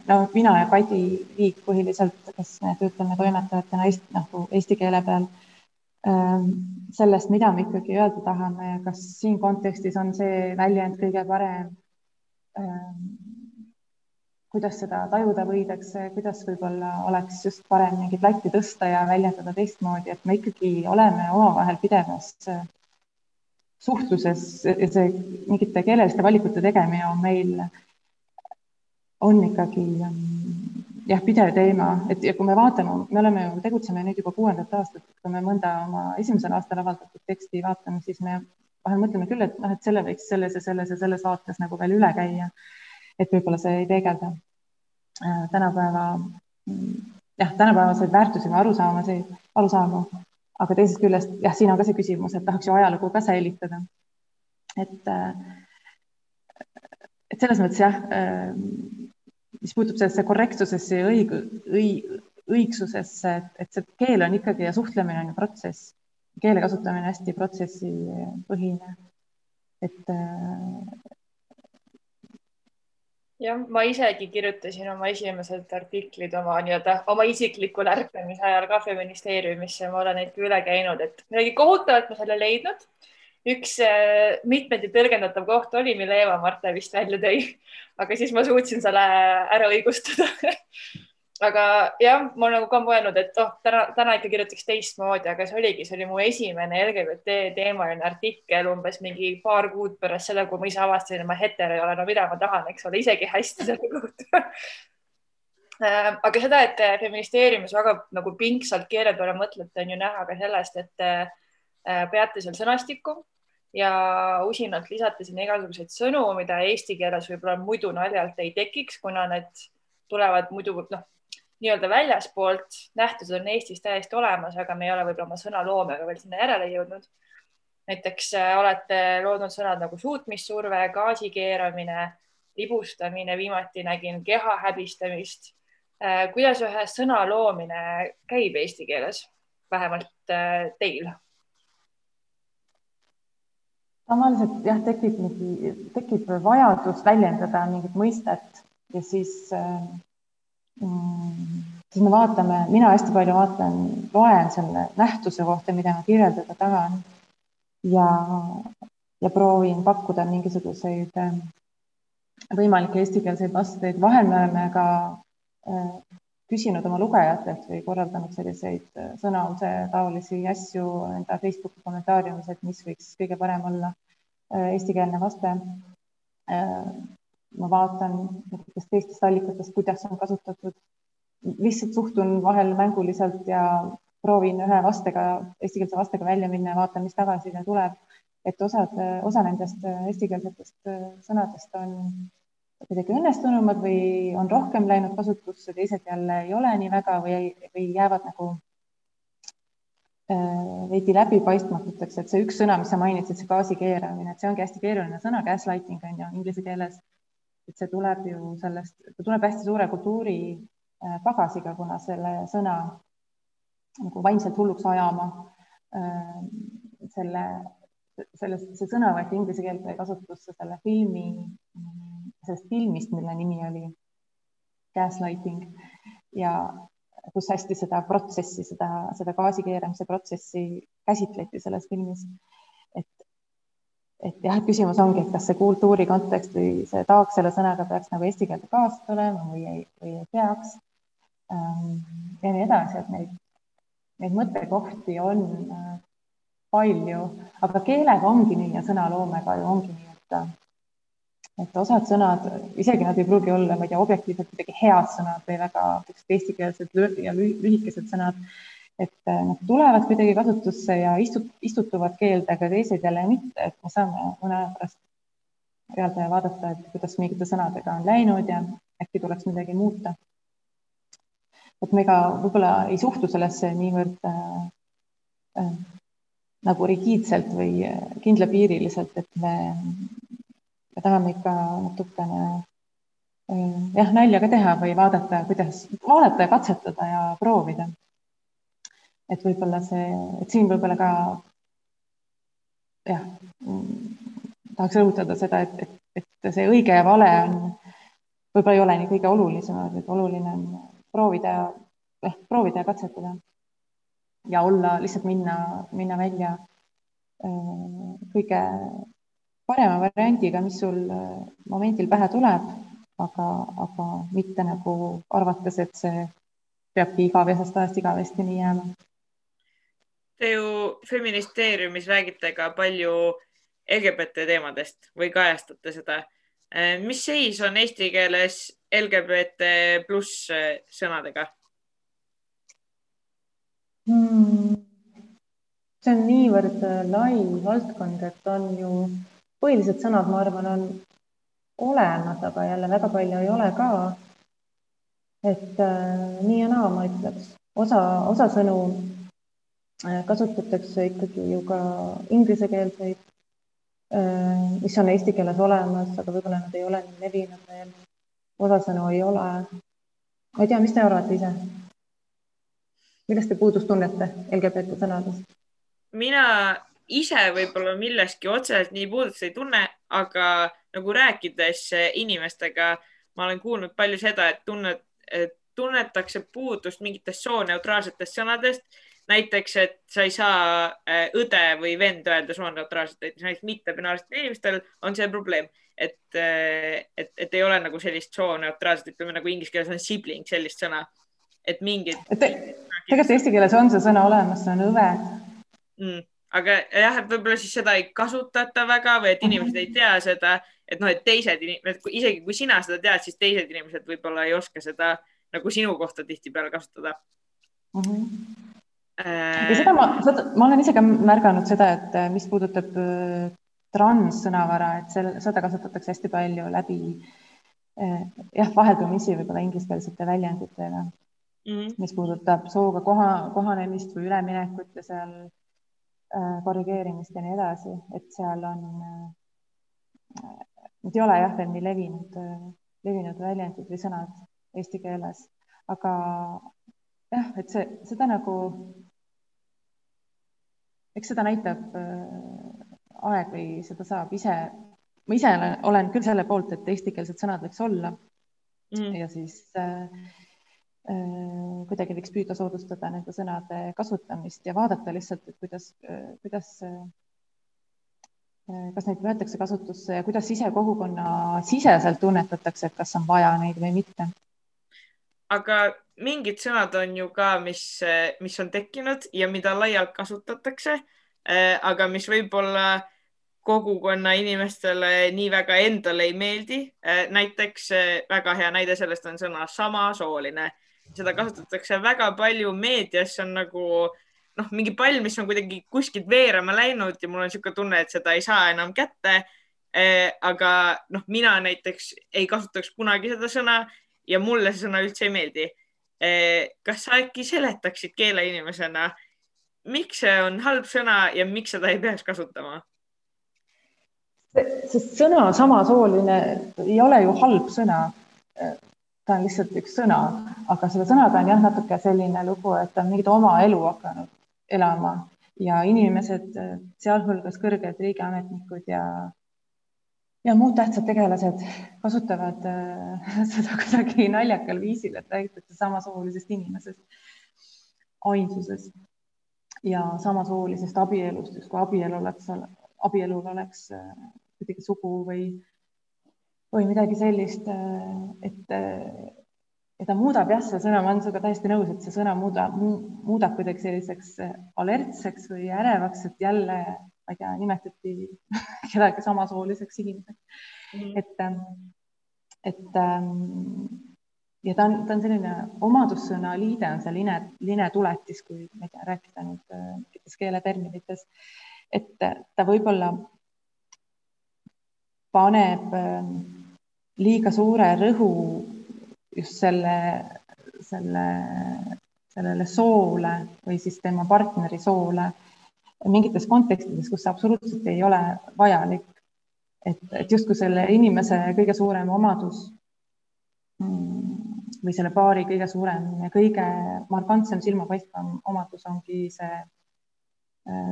no mina ja Kadi Viik põhiliselt, kes me töötame toimetajatena eesti, nagu eesti keele peal Ähm, sellest, mida me ikkagi öelda tahame ja kas siin kontekstis on see väljend kõige parem. Kuidas seda tajuda võidakse, kuidas võib-olla oleks just parem mingit latti tõsta ja väljendada teistmoodi, et me ikkagi oleme omavahel pidevas äh, suhtluses see mingite keeleliste valikute tegemine on meil, on ikkagi ähm, jah, pidev teema, et ja kui me vaatame, me oleme ju, tegutseme nüüd juba kuuendat aastat, kui me mõnda oma esimesel aastal avaldatud teksti vaatame, siis me vahel mõtleme küll, et noh, et selle võiks selles ja selles ja selles vaates nagu veel üle käia. Et võib-olla see ei peegelda äh, tänapäeva, jah, tänapäevaseid väärtusi või arusaamasi, arusaamu, aga teisest küljest jah, siin on ka see küsimus, et tahaks ju ajalugu ka säilitada. et, äh, et selles mõttes jah äh, mis puutub sellesse korrektsusesse ja õig-, õig-, õigsusesse, et, et see keel on ikkagi ja suhtlemine on ju protsess. keele kasutamine hästi protsessipõhine. et jah, ma isegi kirjutasin oma esimesed artiklid oma nii-öelda oma isikliku lärkamise ajal ka feministeeriumisse, ma olen neid ka üle käinud, et midagi kohutavat ma selle leidnud. Üks äh, mitmeti tõlgendatav koht oli, mille Eva-Marte vist välja tõi, aga siis ma suutsin selle ära õigustada aga jah, ma olen nagu ka mõelnud, et oh, täna, täna ikka kirjutaks teistmoodi, aga see oligi, see oli mu esimene LGBT teemaline artikkel umbes mingi paar kuud pärast seda, kui ma ise avastasin, et ma hetero ei ole, no mida ma tahan, eks ole, isegi hästi selle kohta. Äh, aga seda, et feministeeriumis väga nagu pingsalt keele peale mõtlete, on ju näha ka sellest, et äh, peate seal sõnastikku ja usinalt lisati sinna igasuguseid sõnu, mida eesti keeles võib-olla muidu naljalt ei tekiks, kuna need tulevad muidu noh, nii-öelda väljaspoolt, nähtused on Eestis täiesti olemas, aga me ei ole võib-olla oma sõnaloomega veel sinna järele jõudnud. näiteks äh, olete loodud sõnad nagu suutmissurve, gaasi keeramine, libustamine, viimati nägin keha häbistamist. Äh, kuidas ühe sõna loomine käib eesti keeles, vähemalt äh, teil? tavaliselt jah, tekib mingi, tekib vajadus väljendada mingit mõistet ja siis äh, siis me vaatame, mina hästi palju vaatan, loen selle nähtuse kohta, mida ma kirjeldada tahan. ja, ja proovin pakkuda mingisuguseid äh, võimalikke eestikeelseid vastuseid. vahel me oleme ka äh, küsinud oma lugejatelt või korraldanud selliseid äh, sõnause taolisi asju enda Facebooki kommentaariumis, et mis võiks kõige parem olla eestikeelne vaste. Ma vaatan näiteks teistest allikatest, kuidas on kasutatud. lihtsalt suhtun vahel mänguliselt ja proovin ühe vastega, eestikeelse vastega välja minna ja vaatan, mis tagasiside tuleb et osad, osa nendest äh, eestikeelsetest äh, sõnadest on kuidagi õnnestunumad või on rohkem läinud kasutusse, teised jälle ei ole nii väga või, või jäävad nagu äh, veidi läbipaistmatuteks, et see üks sõna, mis sa mainisid, see gaasi keeramine, et see ongi hästi keeruline sõna, gaslighting on ju inglise keeles. Et see tuleb ju sellest, ta tuleb hästi suure kultuuri pagasiga, kuna selle sõna nagu vaimselt hulluks ajama selle sellest, see sõna võeti inglise keelde kasutusse selle filmi, sellest filmist, mille nimi oli Gaslighting ja kus hästi seda protsessi, seda, seda gaasi keeramise protsessi käsitleti selles filmis. Et, et jah, küsimus ongi, et kas see kultuuri kontekst või see taak selle sõnaga peaks nagu eesti keelde kaasas olema või ei, või ei peaks. Ähm, ja nii edasi, et neid, neid mõttekohti on äh, palju, aga keelega ongi nii ja sõnaloomega ju ongi nii, et et osad sõnad, isegi nad ei pruugi olla, ma ei tea, objektiivselt kuidagi head sõnad või väga eestikeelsed ja lühikesed sõnad, et äh, nad tulevad kuidagi kasutusse ja istut-, istutuvad keelde, aga teised jälle mitte, et me saame mõne aja pärast peale vaadata, et kuidas mingite sõnadega on läinud ja äkki tuleks midagi muuta. et me ka võib-olla ei suhtu sellesse niivõrd äh, äh, nagu rigiidselt või kindlapiiriliselt, et me, me tahame ikka natukene eh, jah, nalja ka teha või vaadata, kuidas, vaadata ja katsetada ja proovida. Et võib-olla see, et siin võib-olla ka jah, tahaks rõhutada seda, et, et, et see õige ja vale on, võib-olla ei ole nii kõige olulisemad, et oluline on proovida, ehk proovida ja katsetada ja olla, lihtsalt minna, minna välja äh, kõige parema variandiga, mis sul äh, momendil pähe tuleb, aga, aga mitte nagu arvates, et see peabki igavesest ajast igavesti nii jääma. Te ju feministeeriumis räägite ka palju LGBT teemadest või kajastate seda. Äh, mis seis on eesti keeles LGBT pluss sõnadega? hmm.? see on niivõrd äh, lai valdkond, et on ju põhilised sõnad, ma arvan, on olemas, aga jälle väga palju ei ole ka. et äh, nii ja naa, ma ütleks, osa, osa sõnu kasutatakse ikkagi ju ka inglisekeelseid äh,, mis on eesti keeles olemas, aga võib-olla nad ei ole nii levinud veel. osa sõnu ei ole. ma ei tea, mis te arvate ise? millest te puudust tunnete LGBT sõnadest? mina ise võib-olla millestki otseselt nii puudust ei tunne, aga nagu rääkides inimestega, ma olen kuulnud palju seda, et tunnet, tunnetakse puudust mingitest sooneutraalsetest sõnadest. Näiteks, et sa ei saa äh, õde või vend öelda sooneutraalselt, näiteks mittepinaarsetel inimestel on see probleem, et, äh, et, et ei ole nagu sellist sooneutraalset, ütleme nagu inglise keeles on sibling, sellist sõna, et mingid tegelikult eesti keeles on see sõna olemas, see on õved mm,. aga jah, et võib-olla siis seda ei kasutata väga või et inimesed ei tea seda, et noh, et teised inimesed, isegi kui sina seda tead, siis teised inimesed võib-olla ei oska seda nagu sinu kohta tihtipeale kasutada mm. -hmm. Ja seda ma, ma olen ise ka märganud seda, et äh, mis puudutab äh, transsõnavara, et seal, seda kasutatakse hästi palju läbi jah, vaheldumisi võib-olla ingliskeelsete väljenditega mm, -hmm. mis puudutab sooga koha, kohanemist või üleminekut ja seal äh, korrigeerimist ja nii edasi, et seal on äh,, need ei ole jah, veel nii levinud äh,, levinud väljendid või sõnad eesti keeles, aga jah, et see, seda nagu, eks seda näitab äh, aeg või seda saab ise, ma ise olen, olen küll selle poolt, et eestikeelsed sõnad võiks olla mm. ja siis äh, Äh, kuidagi võiks püüda soodustada nende sõnade kasutamist ja vaadata lihtsalt, et kuidas, kuidas kas neid võetakse kasutusse ja kuidas ise kogukonna siseselt tunnetatakse, et kas on vaja neid või mitte? aga mingid sõnad on ju ka, mis, mis on tekkinud ja mida laialt kasutatakse, aga mis võib-olla kogukonna inimestele nii väga endale ei meeldi. näiteks väga hea näide sellest on sõna samasooline. seda kasutatakse väga palju meedias, see on nagu noh, mingi pall, mis on kuidagi kuskilt veerema läinud ja mul on niisugune tunne, et seda ei saa enam kätte. aga noh, mina näiteks ei kasutaks kunagi seda sõna ja mulle see sõna üldse ei meeldi. Kas sa äkki seletaksid keeleinimesena, miks see on halb sõna ja miks seda ei peaks kasutama? sest sõna samasooline ei ole ju halb sõna. ta on lihtsalt üks sõna, aga selle sõnaga on jah, natuke selline lugu, et ta on mingit oma elu hakanud elama ja inimesed, sealhulgas kõrged riigiametnikud ja ja muud tähtsad tegelased kasutavad äh, seda kuidagi naljakal viisil, et räägitakse samasoolisest inimesest, ainsusest ja samasoolisest abielust, justkui abielu oleks, abielul oleks äh, kuidagi sugu või, või midagi sellist, äh, et, et ta muudab jah, selle sõna, ma olen sinuga täiesti nõus, et see sõna muudab, muudab kuidagi selliseks alertseks või ärevaks, et jälle ma ei tea, nimetati kedagi samasooliseks inimeseks. Mm. et, ähm, et ähm, ja ta on, ta on selline omadussõna liide on see line, linetuletis, kui ma ei tea, rääkida nüüd äh, mingites keeleterminites, et ta võib-olla paneb ähm, liiga suure rõhu just selle, selle, sellele soole või siis tema partneri soole mingites kontekstides, kus see absoluutselt ei ole vajalik. et, et justkui selle inimese kõige suurem omadus mm, või selle paari kõige suurem ja kõige markantsem silmapaistvam omadus ongi see,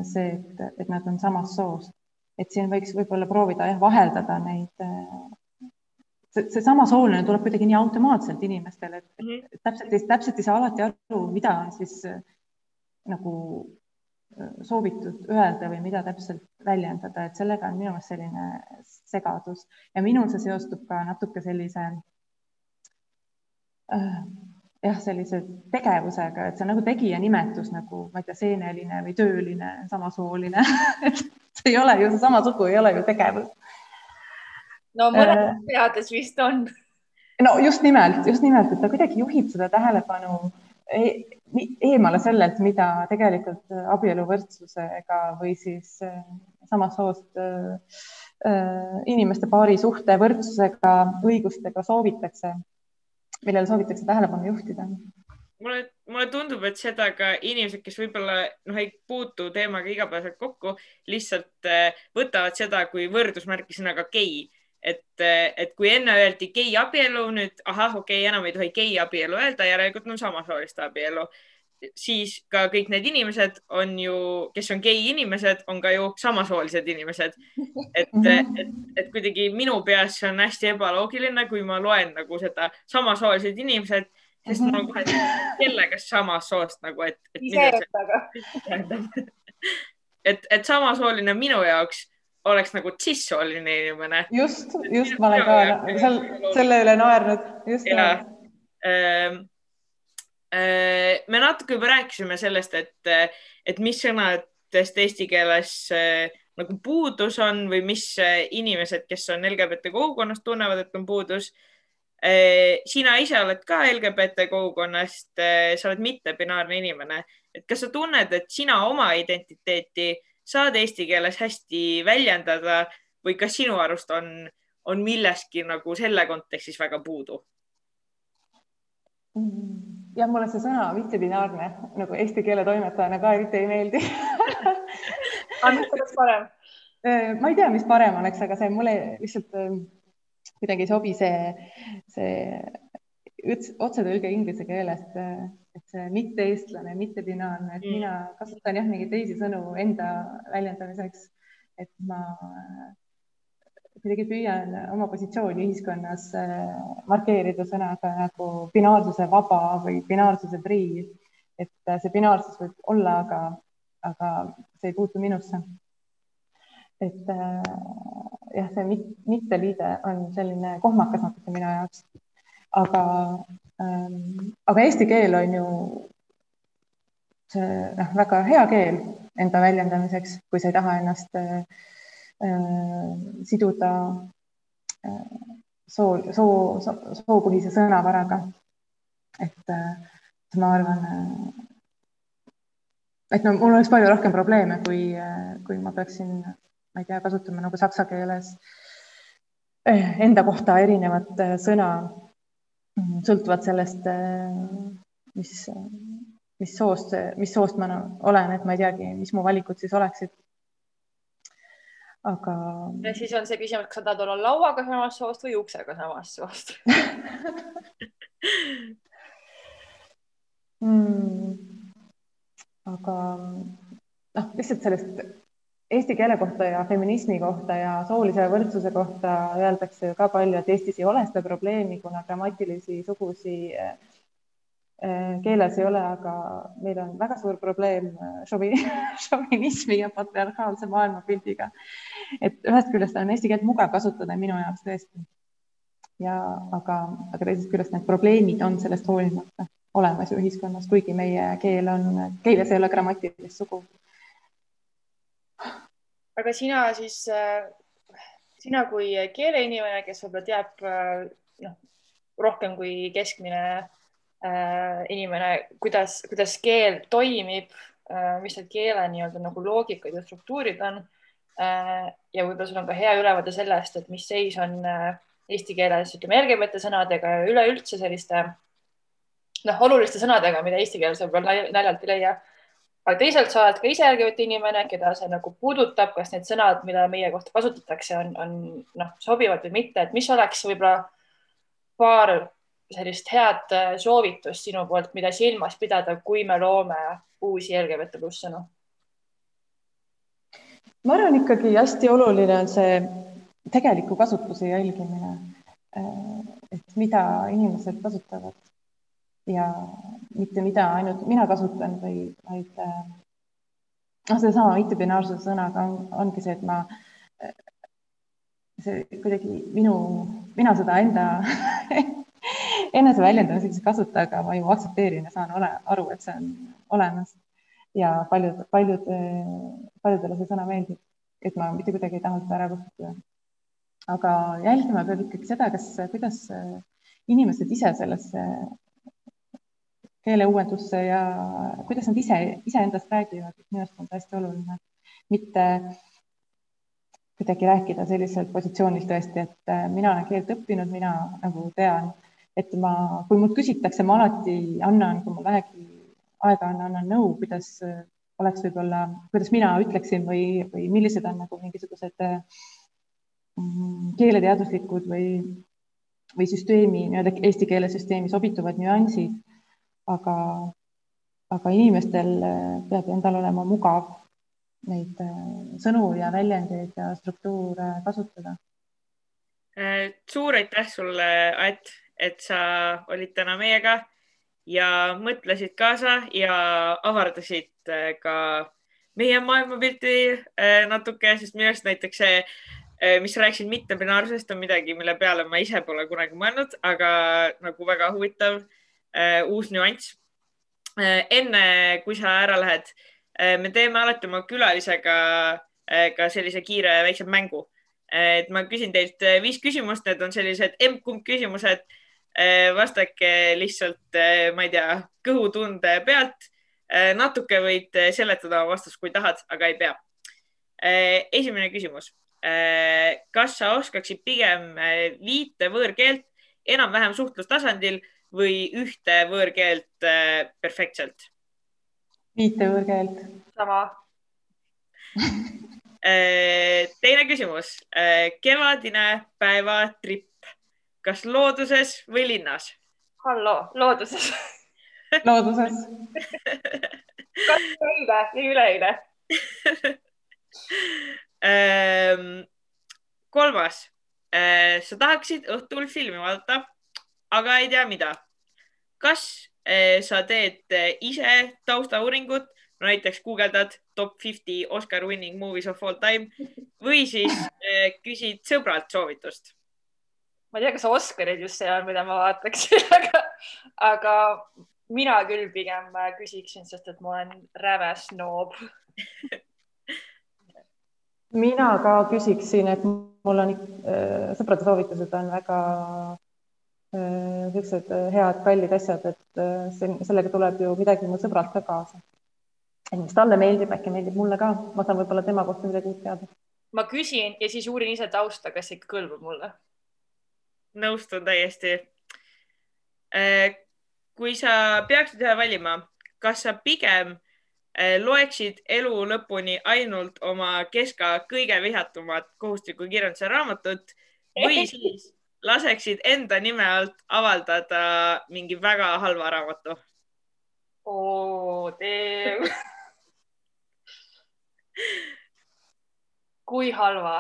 see, et, et nad on samast soost. et siin võiks võib-olla proovida jah, vaheldada neid. See, see samasooline tuleb kuidagi nii automaatselt inimestele, et -hmm. täpselt, täpselt ei saa alati aru, mida siis nagu soovitud öelda või mida täpselt väljendada, et sellega on minu meelest selline segadus ja minul see seostub ka natuke sellise äh, jah, sellise tegevusega, et see on nagu tegija nimetus nagu, ma ei tea, seeneline või tööline, samasooline see ei ole ju seesama sugu, ei ole ju tegevus. no mõnedes äh, peades vist on. no just nimelt, just nimelt, et ta kuidagi juhib seda tähelepanu äh, eemale sellelt, mida tegelikult abieluvõrdsusega või siis äh, samast soost äh, äh, inimeste paari suhte võrdsusega, õigustega soovitakse, millele soovitakse tähelepanu juhtida. Mulle, mulle tundub, et seda ka inimesed, kes võib-olla noh, ei puutu teemaga igapäevaselt kokku, lihtsalt võtavad seda kui võrdusmärki sõnaga gei et, et kui enne öeldi gei abielu, nüüd ahah, okei okay,, enam ei tohi gei abielu öelda, järelikult on samasooliste abielu, siis ka kõik need inimesed on ju, kes on gei inimesed, on ka ju samasoolised inimesed. et, et, et kuidagi minu peas see on hästi ebaloogiline, kui ma loen nagu seda samasoolised inimesed, sest mul on kohe kellega samast soost nagu, et, et. et, et samasooline minu jaoks oleks nagu cis-sooline inimene. just, just, ma olen ka seal selle üle naernud, just. Ähm, äh, me natuke juba rääkisime sellest, et, et mis sõnadest eesti keeles äh, nagu puudus on või mis äh, inimesed, kes on LGBT kogukonnast, tunnevad, et on puudus. sina ise oled ka LGBT kogukonnast, sa oled mittebinaarne inimene, et kas sa tunned, et sina oma identiteeti saad eesti keeles hästi väljendada või kas sinu arust on, on millestki nagu selle kontekstis väga puudu? jah, mulle see sõna mittebinaarne nagu eesti keele toimetajana ka eriti ei meeldi aga mis oleks parem? Äh, ma ei tea, mis parem oleks, aga see mulle lihtsalt äh, kuidagi ei sobi see, see otsetõlge inglise keelest äh, mitte-eestlane, mittebinaarne, et mm. mina kasutan jah, mingeid teisi sõnu enda väljendamiseks, et ma kuidagi püüan oma positsiooni ühiskonnas äh, markeerida sõnaga nagu binaarsuse vaba või binaarsuse prii. et äh, see binaarsus võib olla, aga, aga see ei puutu minusse. et äh, jah, see mit, mitteliide on selline kohmakas natuke minu jaoks. aga aga eesti keel on ju see noh, väga hea keel enda väljendamiseks, kui sa ei taha ennast äh, siduda äh, soo, soo, soopõhise sõnavaraga. et äh, ma arvan, et no mul oleks palju rohkem probleeme, kui, kui ma peaksin, ma ei tea, kasutama nagu saksa keeles enda kohta erinevat sõna sõltuvalt sellest, mis, mis soost, mis soost ma olen, et ma ei teagi, mis mu valikud siis oleksid aga. ja siis on see küsimus, kas sa tahad olla lauaga samast soost või uksega samast soost mm, aga noh, lihtsalt sellest eesti keele kohta ja feminismi kohta ja soolise võrdsuse kohta öeldakse ju ka palju, et Eestis ei ole seda probleemi, kuna grammatilisi sugusi äh, Äh, keeles ei ole, aga meil on väga suur probleem äh, šovinismi ja patriarhaalse maailmapildiga. et ühest küljest on eesti keelt mugav kasutada minu jaoks tõesti. ja aga, aga teisest küljest need probleemid on sellest hoolimata olemas ju ühiskonnas, kuigi meie keel on, keeles ei ole grammatilist sugu. Aga sina siis, äh, sina kui keeleinimene, kes võib-olla teab noh, rohkem kui keskmine äh, inimene, kuidas, kuidas keel toimib äh,, mis need keele nii-öelda nagu loogikad ja struktuurid on äh,. ja võib-olla sul on ka hea ülevaade sellest, et mis seis on äh, eesti keeles, ütleme LGBT sõnadega ja üleüldse selliste noh, oluliste sõnadega, mida eesti keeles võib-olla naljalt ei leia. Aga teisalt sa oled ka ise LGBT inimene, keda see nagu puudutab, kas need sõnad, mida meie kohta kasutatakse, on, on noh, sobivad või mitte, et mis oleks võib-olla paar sellist head äh, soovitust sinu poolt, mida silmas pidada, kui me loome uusi LGBT pluss sõnu? ma arvan ikkagi hästi oluline on see tegeliku kasutuse jälgimine. Äh, et mida inimesed kasutavad ja mitte mida ainult mina kasutan või, vaid äh, noh, sedasama mittepinaarsuse sõnaga on, ongi see, et ma see kuidagi minu, mina seda enda eneseväljendamiseks ei kasuta, aga ma ju aktsepteerin ja saan ole, aru, et see on olemas. ja paljud, paljud, paljudele see sõna meeldib, et ma mitte kuidagi ei taha seda ära kustutada. aga jälgima peab ikkagi seda, kas, kuidas inimesed ise sellesse keeleuuendusse ja kuidas nad ise, iseendast räägivad, minu arust on see hästi oluline, mitte kuidagi rääkida selliselt positsioonilt tõesti, et mina olen keelt õppinud, mina nagu tean et ma, kui mult küsitakse, ma alati annan, kui mul vähegi aega on, annan nõu, kuidas äh, oleks võib-olla, kuidas mina ütleksin või, või millised on nagu mingisugused mm, keeleteaduslikud või, või süsteemi, nii-öelda eesti keele süsteemi sobituvad nüansid. Aga, aga inimestel äh, peab endal olema mugav neid äh, sõnu ja väljendeid ja struktuure kasutada. suur aitäh sulle, Att, et sa olid täna meiega ja mõtlesid kaasa ja avardasid äh, ka meie maailmapilti äh, natuke, sest minu arust näiteks see, äh, mis rääkisid mitmebinaarsusest, on midagi, mille peale ma ise pole kunagi mõelnud, aga nagu väga huvitav uus nüanss. enne kui sa ära lähed, me teeme alati oma külalisega ka sellise kiire väikse mängu. et ma küsin teilt viis küsimust, need on sellised emb-kumb küsimused vastake lihtsalt, ma ei tea, kõhutunde pealt. Natuke võid seletada oma vastust, kui tahad, aga ei pea. esimene küsimus. kas sa oskaksid pigem viite võõrkeelt enam-vähem suhtlustasandil või ühte võõrkeelt perfektselt? viite võõrkeelt. sama teine küsimus. kevadine päevatripp kas looduses või linnas? hallo, looduses looduses kas eile või üleeile ehm, kolmas, sa tahaksid õhtul filmi vaadata, aga ei tea, mida. kas ehm, sa teed ise taustauuringut, näiteks guugeldad top fifty Oscar winning movies of all time või siis äh, küsid sõbralt soovitust ma ei tea, kas Oscarid just see on, mida ma vaataksin, aga, aga mina küll pigem küsiksin, sest et ma olen räve snoob. mina ka küsiksin, et mul on äh, sõprade soovitused on väga niisugused head, kallid asjad, et äh, see, sellega tuleb ju midagi mu sõbralt ka kaasa. et mis talle meeldib, äkki meeldib mulle ka, ma saan võib-olla tema kohta midagi uut teada. ma küsin ja siis uurin ise tausta, kas ikka kõlbab mulle nõustun täiesti. Äh, kui sa peaksid ühe valima, kas sa pigem äh, loeksid elu lõpuni ainult oma keska kõige vihatumat kohustusliku kirjanduse raamatut või siis laseksid enda nime alt avaldada mingi väga halva raamatu? oo, tee. kui halva?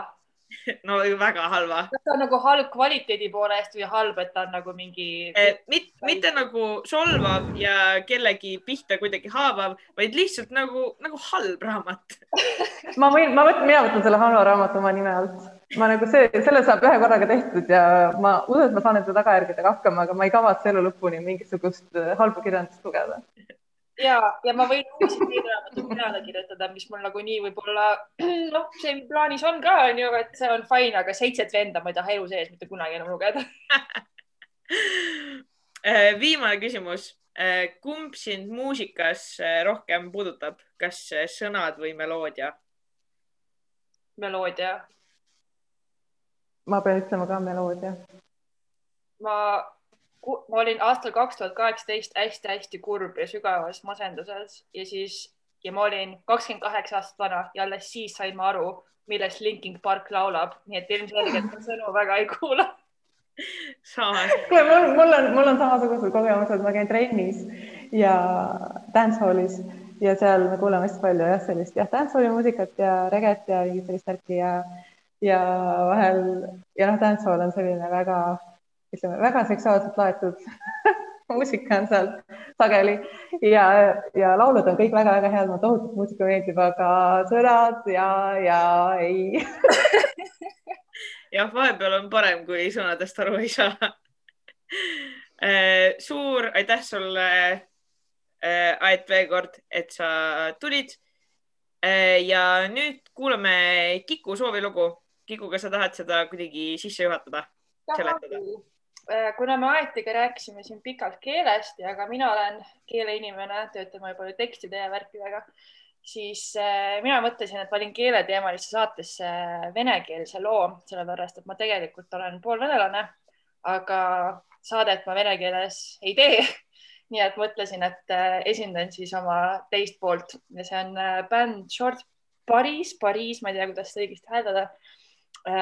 no väga halva. kas ta on nagu halb kvaliteedi poolest või halb, et ta on nagu mingi eh,? mitte, mitte nagu solvav ja kellegi pihta kuidagi haavav, vaid lihtsalt nagu, nagu halb raamat ma võin, ma võtan, mina võtan selle halva raamatu oma nime alt. Ma nagu see, selle saab ühe korraga tehtud ja ma usun, et ma saan nende tagajärgedega hakkama, aga ma ei kavatse elu lõpuni mingisugust eh, halba kirjandust lugeda ja, ja ma võin uusi teedraamatuid peale kirjutada, mis mul nagunii võib-olla noh, see plaanis on ka onju, et see on fine, aga seitset venda ma ei taha elu sees mitte kunagi enam lugeda äh, viimane küsimus. Äh, kumb sind muusikas äh, rohkem puudutab, kas sõnad või meloodia? meloodia. Ma pean ütlema ka meloodia. ma ma olin aastal kaks tuhat kaheksateist hästi-hästi kurb ja sügavas masenduses ja siis ja ma olin kakskümmend kaheksa aastat vana ja alles siis sain ma aru, millest Linkin Park laulab, nii et ilmselgelt sõnu väga ei kuula. kuule, mul, mul on, mul on samasugused kogemused, ma käin trennis ja dancehallis ja seal me kuuleme hästi palju jah, sellist jah, dancehalli muusikat ja reget ja mingit sellist värki ja ja vahel ja noh, dancehall on selline väga ütleme, väga seksuaalselt laetud muusika on seal sageli ja, ja laulud on kõik väga-väga head, mulle tohutult muusika meeldib, aga sõnad ja, ja ei jah, vahepeal on parem, kui sõnadest aru ei saa äh, suur aitäh sulle, äh, Aet, veel kord, et sa tulid. Äh, ja nüüd kuulame Kiku soovilugu. Kiku, kas sa tahad seda kuidagi sisse juhatada? Äh, kuna me Aetiga rääkisime siin pikalt keelest ja ka mina olen keeleinimene, töötan võib palju tekstide ja värkidega, siis äh, mina mõtlesin, et valin keeleteemalisse saatesse venekeelse loo, sellepärast et ma tegelikult olen poolvenelane, aga saadet ma vene keeles ei tee. nii et mõtlesin, et äh, esindan siis oma teist poolt ja see on bänd Short Paris, Pariis, ma ei tea, kuidas seda õigesti hääldada Äh,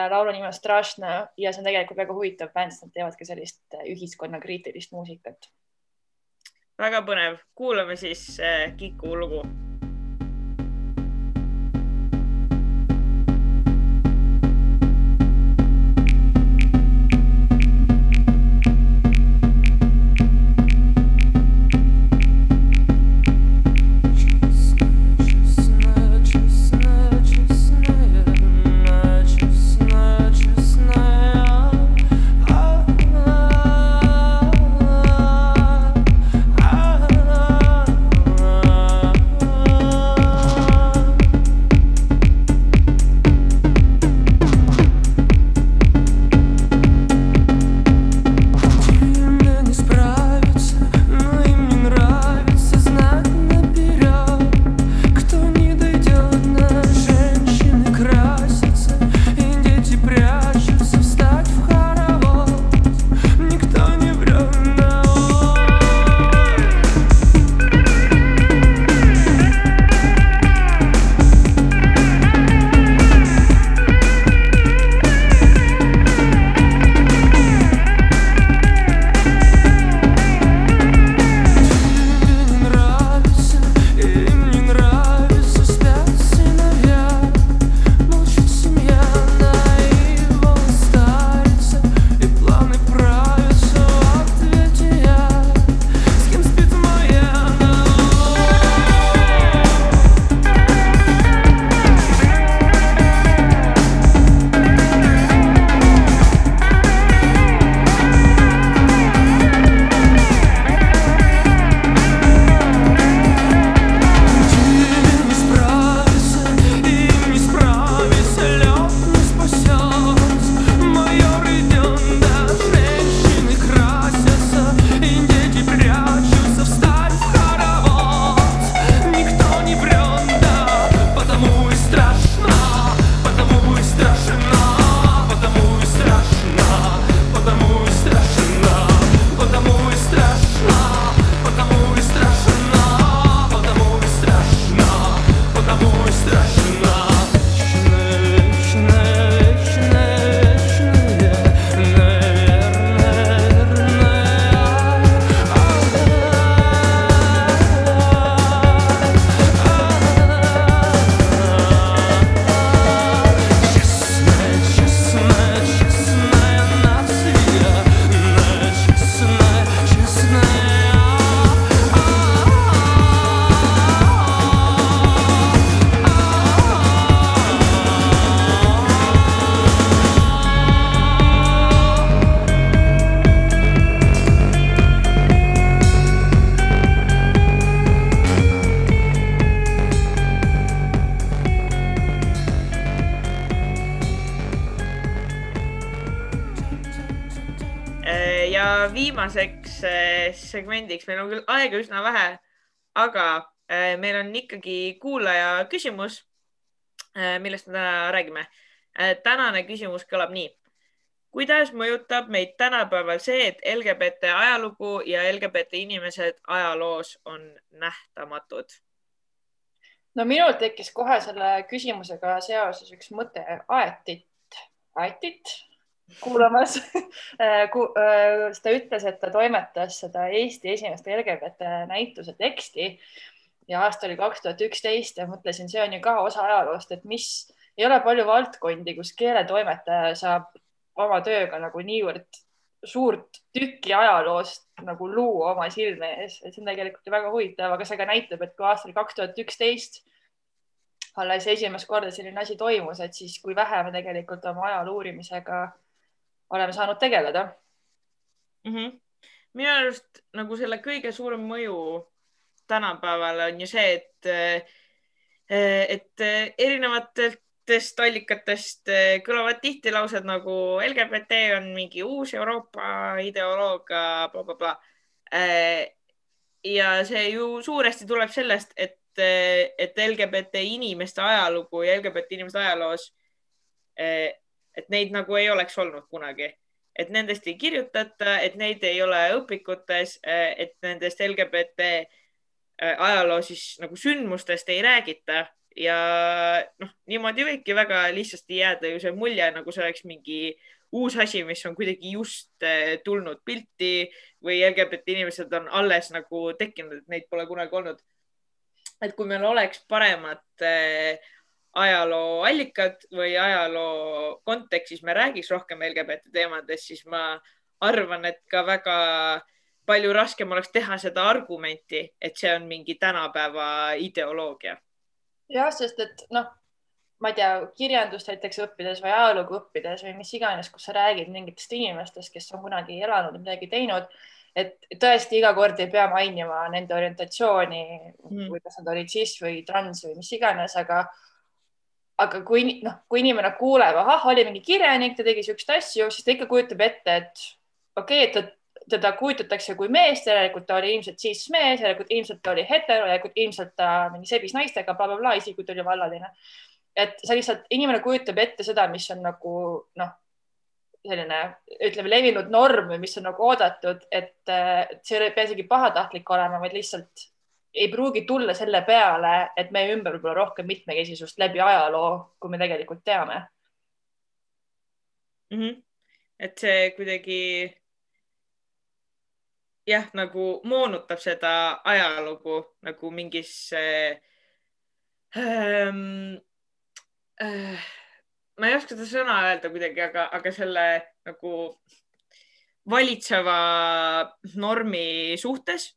laulu nimi on Strašna ja see on tegelikult väga huvitav bänd, sest nad teevad ka sellist äh, ühiskonnakriitilist muusikat. väga põnev, kuulame siis äh, Kiku lugu viimaseks eh, segmendiks, meil on küll aega üsna vähe, aga eh, meil on ikkagi kuulaja küsimus, eh, millest me täna räägime. tänane küsimus kõlab nii. kuidas mõjutab meid tänapäeval see, et LGBT ajalugu ja LGBT inimesed ajaloos on nähtamatud? no minul tekkis kohe selle küsimusega seoses üks mõte aetit, aetit kuulamas äh, Ku,. Äh, ta ütles, et ta toimetas seda Eesti esimest LGBT näituse teksti ja aasta oli kaks tuhat üksteist ja mõtlesin, see on ju ka osa ajaloost, et mis ei ole palju valdkondi, kus keeletoimetaja saab oma tööga nagu niivõrd suurt tükki ajaloost nagu luua oma silme ees, et see on tegelikult ju väga huvitav, aga see ka näitab, et kui aastal kaks tuhat üksteist alles esimest korda selline asi toimus, et siis kui vähe me tegelikult oma ajaloo uurimisega oleme saanud tegeleda mm. -hmm. minu arust nagu selle kõige suurem mõju tänapäeval on ju see, et, eh, et erinevatest allikatest eh, kõlavad tihti laused nagu LGBT on mingi uus Euroopa ideoloogia bla,, blablabla. Eh, ja see ju suuresti tuleb sellest, et, et LGBT inimeste ajalugu ja LGBT inimeste ajaloos et neid nagu ei oleks olnud kunagi, et nendest ei kirjutata, et neid ei ole õpikutes, et nendest LGBT äh, ajaloo siis nagu sündmustest ei räägita ja noh, niimoodi võibki väga lihtsasti jääda ju see mulje, nagu see oleks mingi uus asi, mis on kuidagi just äh, tulnud pilti või LGBT inimesed on alles nagu tekkinud, et neid pole kunagi olnud. et kui meil oleks paremad äh, ajalooallikad või ajaloo kontekstis me räägiks rohkem LGBT teemadest, siis ma arvan, et ka väga palju raskem oleks teha seda argumenti, et see on mingi tänapäeva ideoloogia. jah, sest et noh, ma ei tea, kirjandust näiteks õppides või ajalugu õppides või mis iganes, kus sa räägid mingitest inimestest, kes on kunagi elanud midagi teinud, et tõesti iga kord ei pea mainima nende orientatsiooni mm. või kas nad olid cis või trans või mis iganes, aga aga kui noh, kui inimene kuuleb, ahah, oli mingi kirjanik, ta tegi siukseid asju, siis ta ikka kujutab ette, et okei okay,, et teda kujutatakse kui meest, järelikult ta oli ilmselt siis mees, järelikult ilmselt ta oli hetero, järelikult ilmselt ta mingi sebis naistega bla,, blablabla, isegi kui ta oli vallaline. et sa lihtsalt, inimene kujutab ette seda, mis on nagu noh, selline ütleme levinud norm või mis on nagu oodatud, et see ei pea isegi pahatahtlik olema, vaid lihtsalt ei pruugi tulla selle peale, et meie ümber olla rohkem mitmekesisust läbi ajaloo, kui me tegelikult teame mm. -hmm. et see kuidagi jah, nagu moonutab seda ajalugu nagu mingis äh, äh, ma ei oska seda sõna öelda kuidagi, aga, aga selle nagu valitseva normi suhtes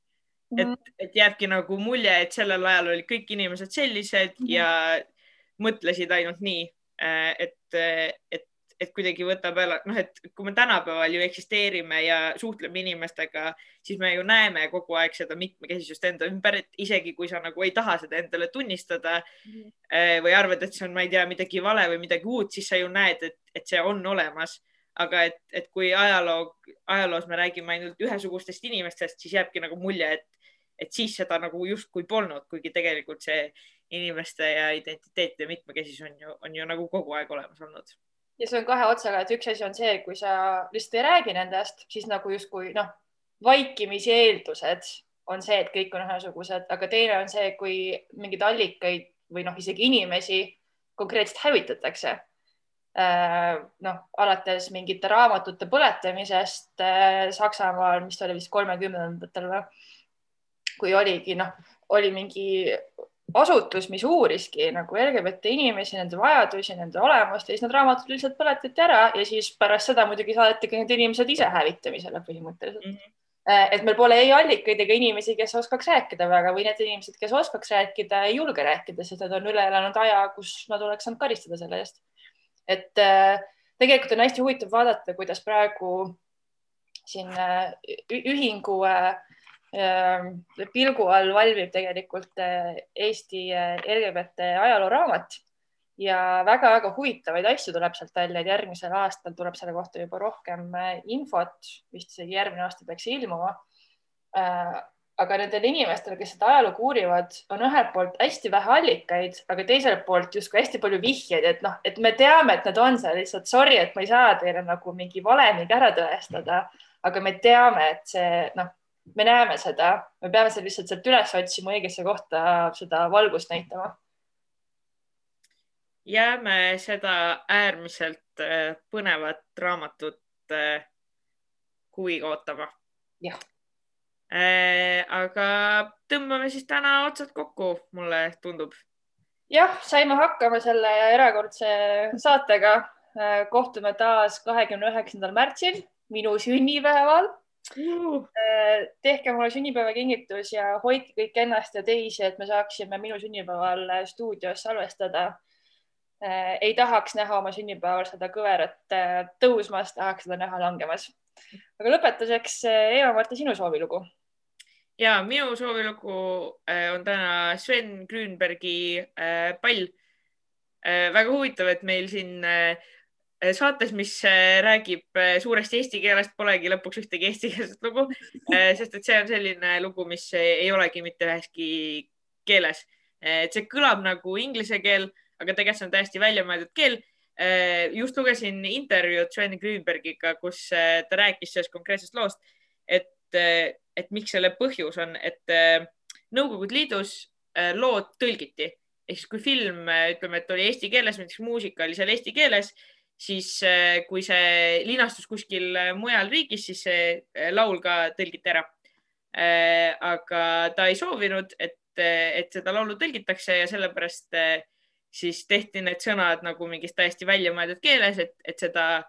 et, mhm. et jääbki nagu mulje, et sellel ajal olid kõik inimesed sellised mm -hmm. ja mõtlesid ainult nii, äh, et, et, et kuidagi võtab jälle, noh, et kui me tänapäeval ju eksisteerime ja suhtleme inimestega, siis me ju näeme kogu aeg seda mitmekesisust enda ümber, et isegi kui sa nagu ei taha seda endale tunnistada mm -hmm. või arvad, et see on, ma ei tea, midagi vale või midagi uut, siis sa ju näed, et, et see on olemas aga et, et kui ajaloo, ajaloos me räägime ainult ühesugustest inimestest, siis jääbki nagu mulje, et, et siis seda nagu justkui polnud, kuigi tegelikult see inimeste ja identiteetide mitmekesisus on ju, on ju nagu kogu aeg olemas olnud. ja see on kahe otsaga, et üks asi on see, kui sa lihtsalt ei räägi nendest, siis nagu justkui noh, vaikimisi eeldused on see, et kõik on ühesugused, aga teine on see, kui mingeid allikaid või noh, isegi inimesi konkreetselt hävitatakse äh, noh, alates mingite raamatute põletamisest äh, Saksamaal, mis oli vist kolmekümnendatel või kui oligi noh, oli mingi asutus, mis uuriski nagu LGBT inimesi, nende vajadusi, nende olemust ja siis need raamatud lihtsalt põletati ära ja siis pärast seda muidugi saadeti ka need inimesed ise hävitamisele põhimõtteliselt mm. -hmm et meil pole ei allikaid ega inimesi, kes oskaks rääkida väga või need inimesed, kes oskaks rääkida, ei julge rääkida, sest nad on üle elanud aja, kus nad oleks saanud karistada selle eest. et äh, tegelikult on hästi huvitav vaadata, kuidas praegu siin äh, ühingu äh, pilgu all valmib tegelikult eh, Eesti eh, LGBT ajalooraamat ja väga-väga huvitavaid asju tuleb sealt välja, et järgmisel aastal tuleb selle kohta juba rohkem äh, infot, vist isegi järgmine aasta peaks ilmuma. aga nendel inimestel, kes seda ajalugu uurivad, on ühelt poolt hästi vähe allikaid, aga teiselt poolt justkui hästi palju vihjeid, et noh, et me teame, et need on seal lihtsalt sorry, et ma ei saa teile nagu mingi valemiga ära tõestada, aga me teame, et see noh me näeme seda, me peame seda lihtsalt sealt üles otsima, õigesse kohta seda valgust näitama. jääme seda äärmiselt äh, põnevat raamatut äh, huviga ootama. jah. Äh, aga tõmbame siis täna otsad kokku, mulle tundub. jah, saime hakkama selle erakordse saatega. kohtume taas kahekümne üheksandal märtsil, minu sünnipäeval. Tehke mulle sünnipäevakingitus ja hoidke kõik ennast ja teisi, et me saaksime minu sünnipäeval stuudios salvestada. Äh, ei tahaks näha oma sünnipäeval seda kõverat äh, tõusmas, tahaks seda näha langemas. aga lõpetuseks, Eva-Marti, sinu soovilugu ja minu soovilugu on täna Sven Grünbergi pall. väga huvitav, et meil siin Eh, saates, mis eh, räägib eh, suuresti eesti keelest, polegi lõpuks ühtegi eestikeelset lugu, sest et see on selline lugu, mis ei olegi mitte üheski keeles. et see kõlab nagu inglise keel, aga tegelikult see on täiesti väljamõeldud keel. just lugesin intervjuud Sven Grünbergiga, kus ta rääkis sellest konkreetsest loost, et, et miks selle põhjus on, et Nõukogude Liidus lood tõlgiti ehk siis kui film, ütleme, et oli eesti keeles, näiteks muusika oli seal eesti keeles siis äh, kui see linastus kuskil äh, mujal riigis, siis see äh, laul ka tõlgiti ära. aga ta ei soovinud, et, et seda laulu tõlgitakse ja sellepärast siis tehti need sõnad nagu mingis täiesti väljamõeldud keeles, et, et seda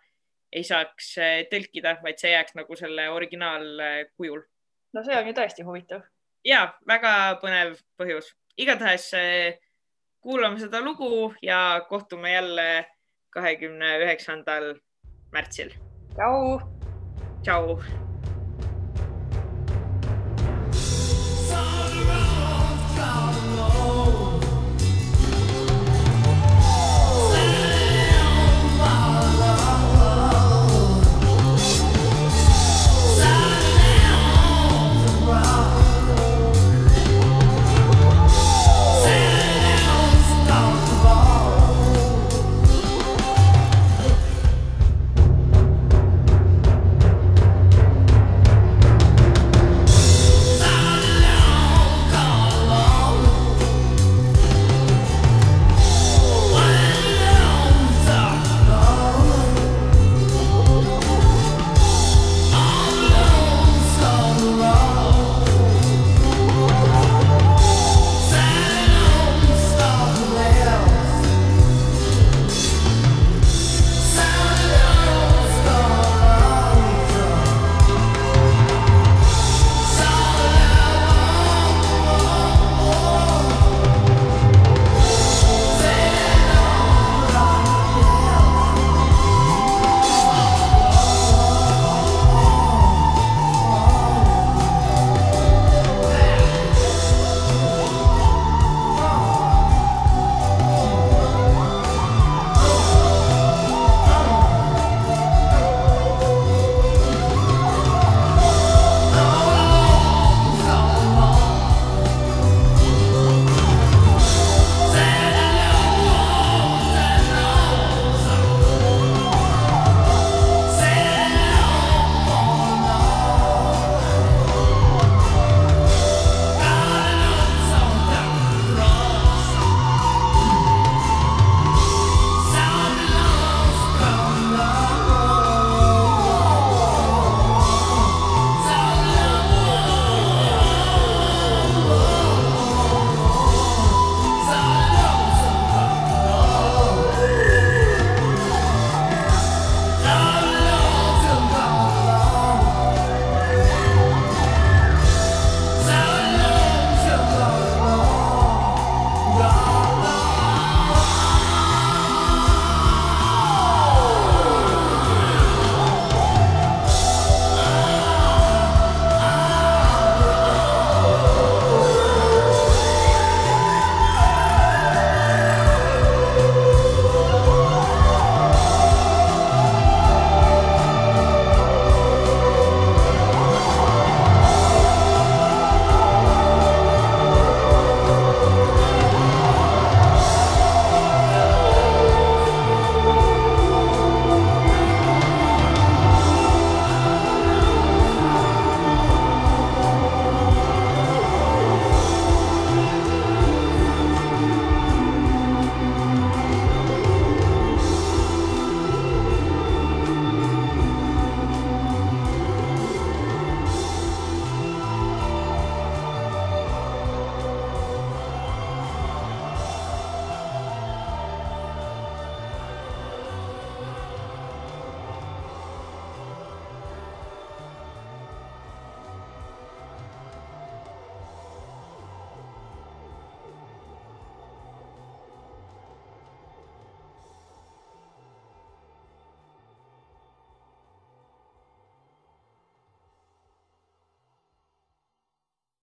ei saaks tõlkida, vaid see jääks nagu selle originaalkujul. no see on ju tõesti huvitav. ja väga põnev põhjus. igatahes kuulame seda lugu ja kohtume jälle kahekümne üheksandal märtsil. tšau. tšau.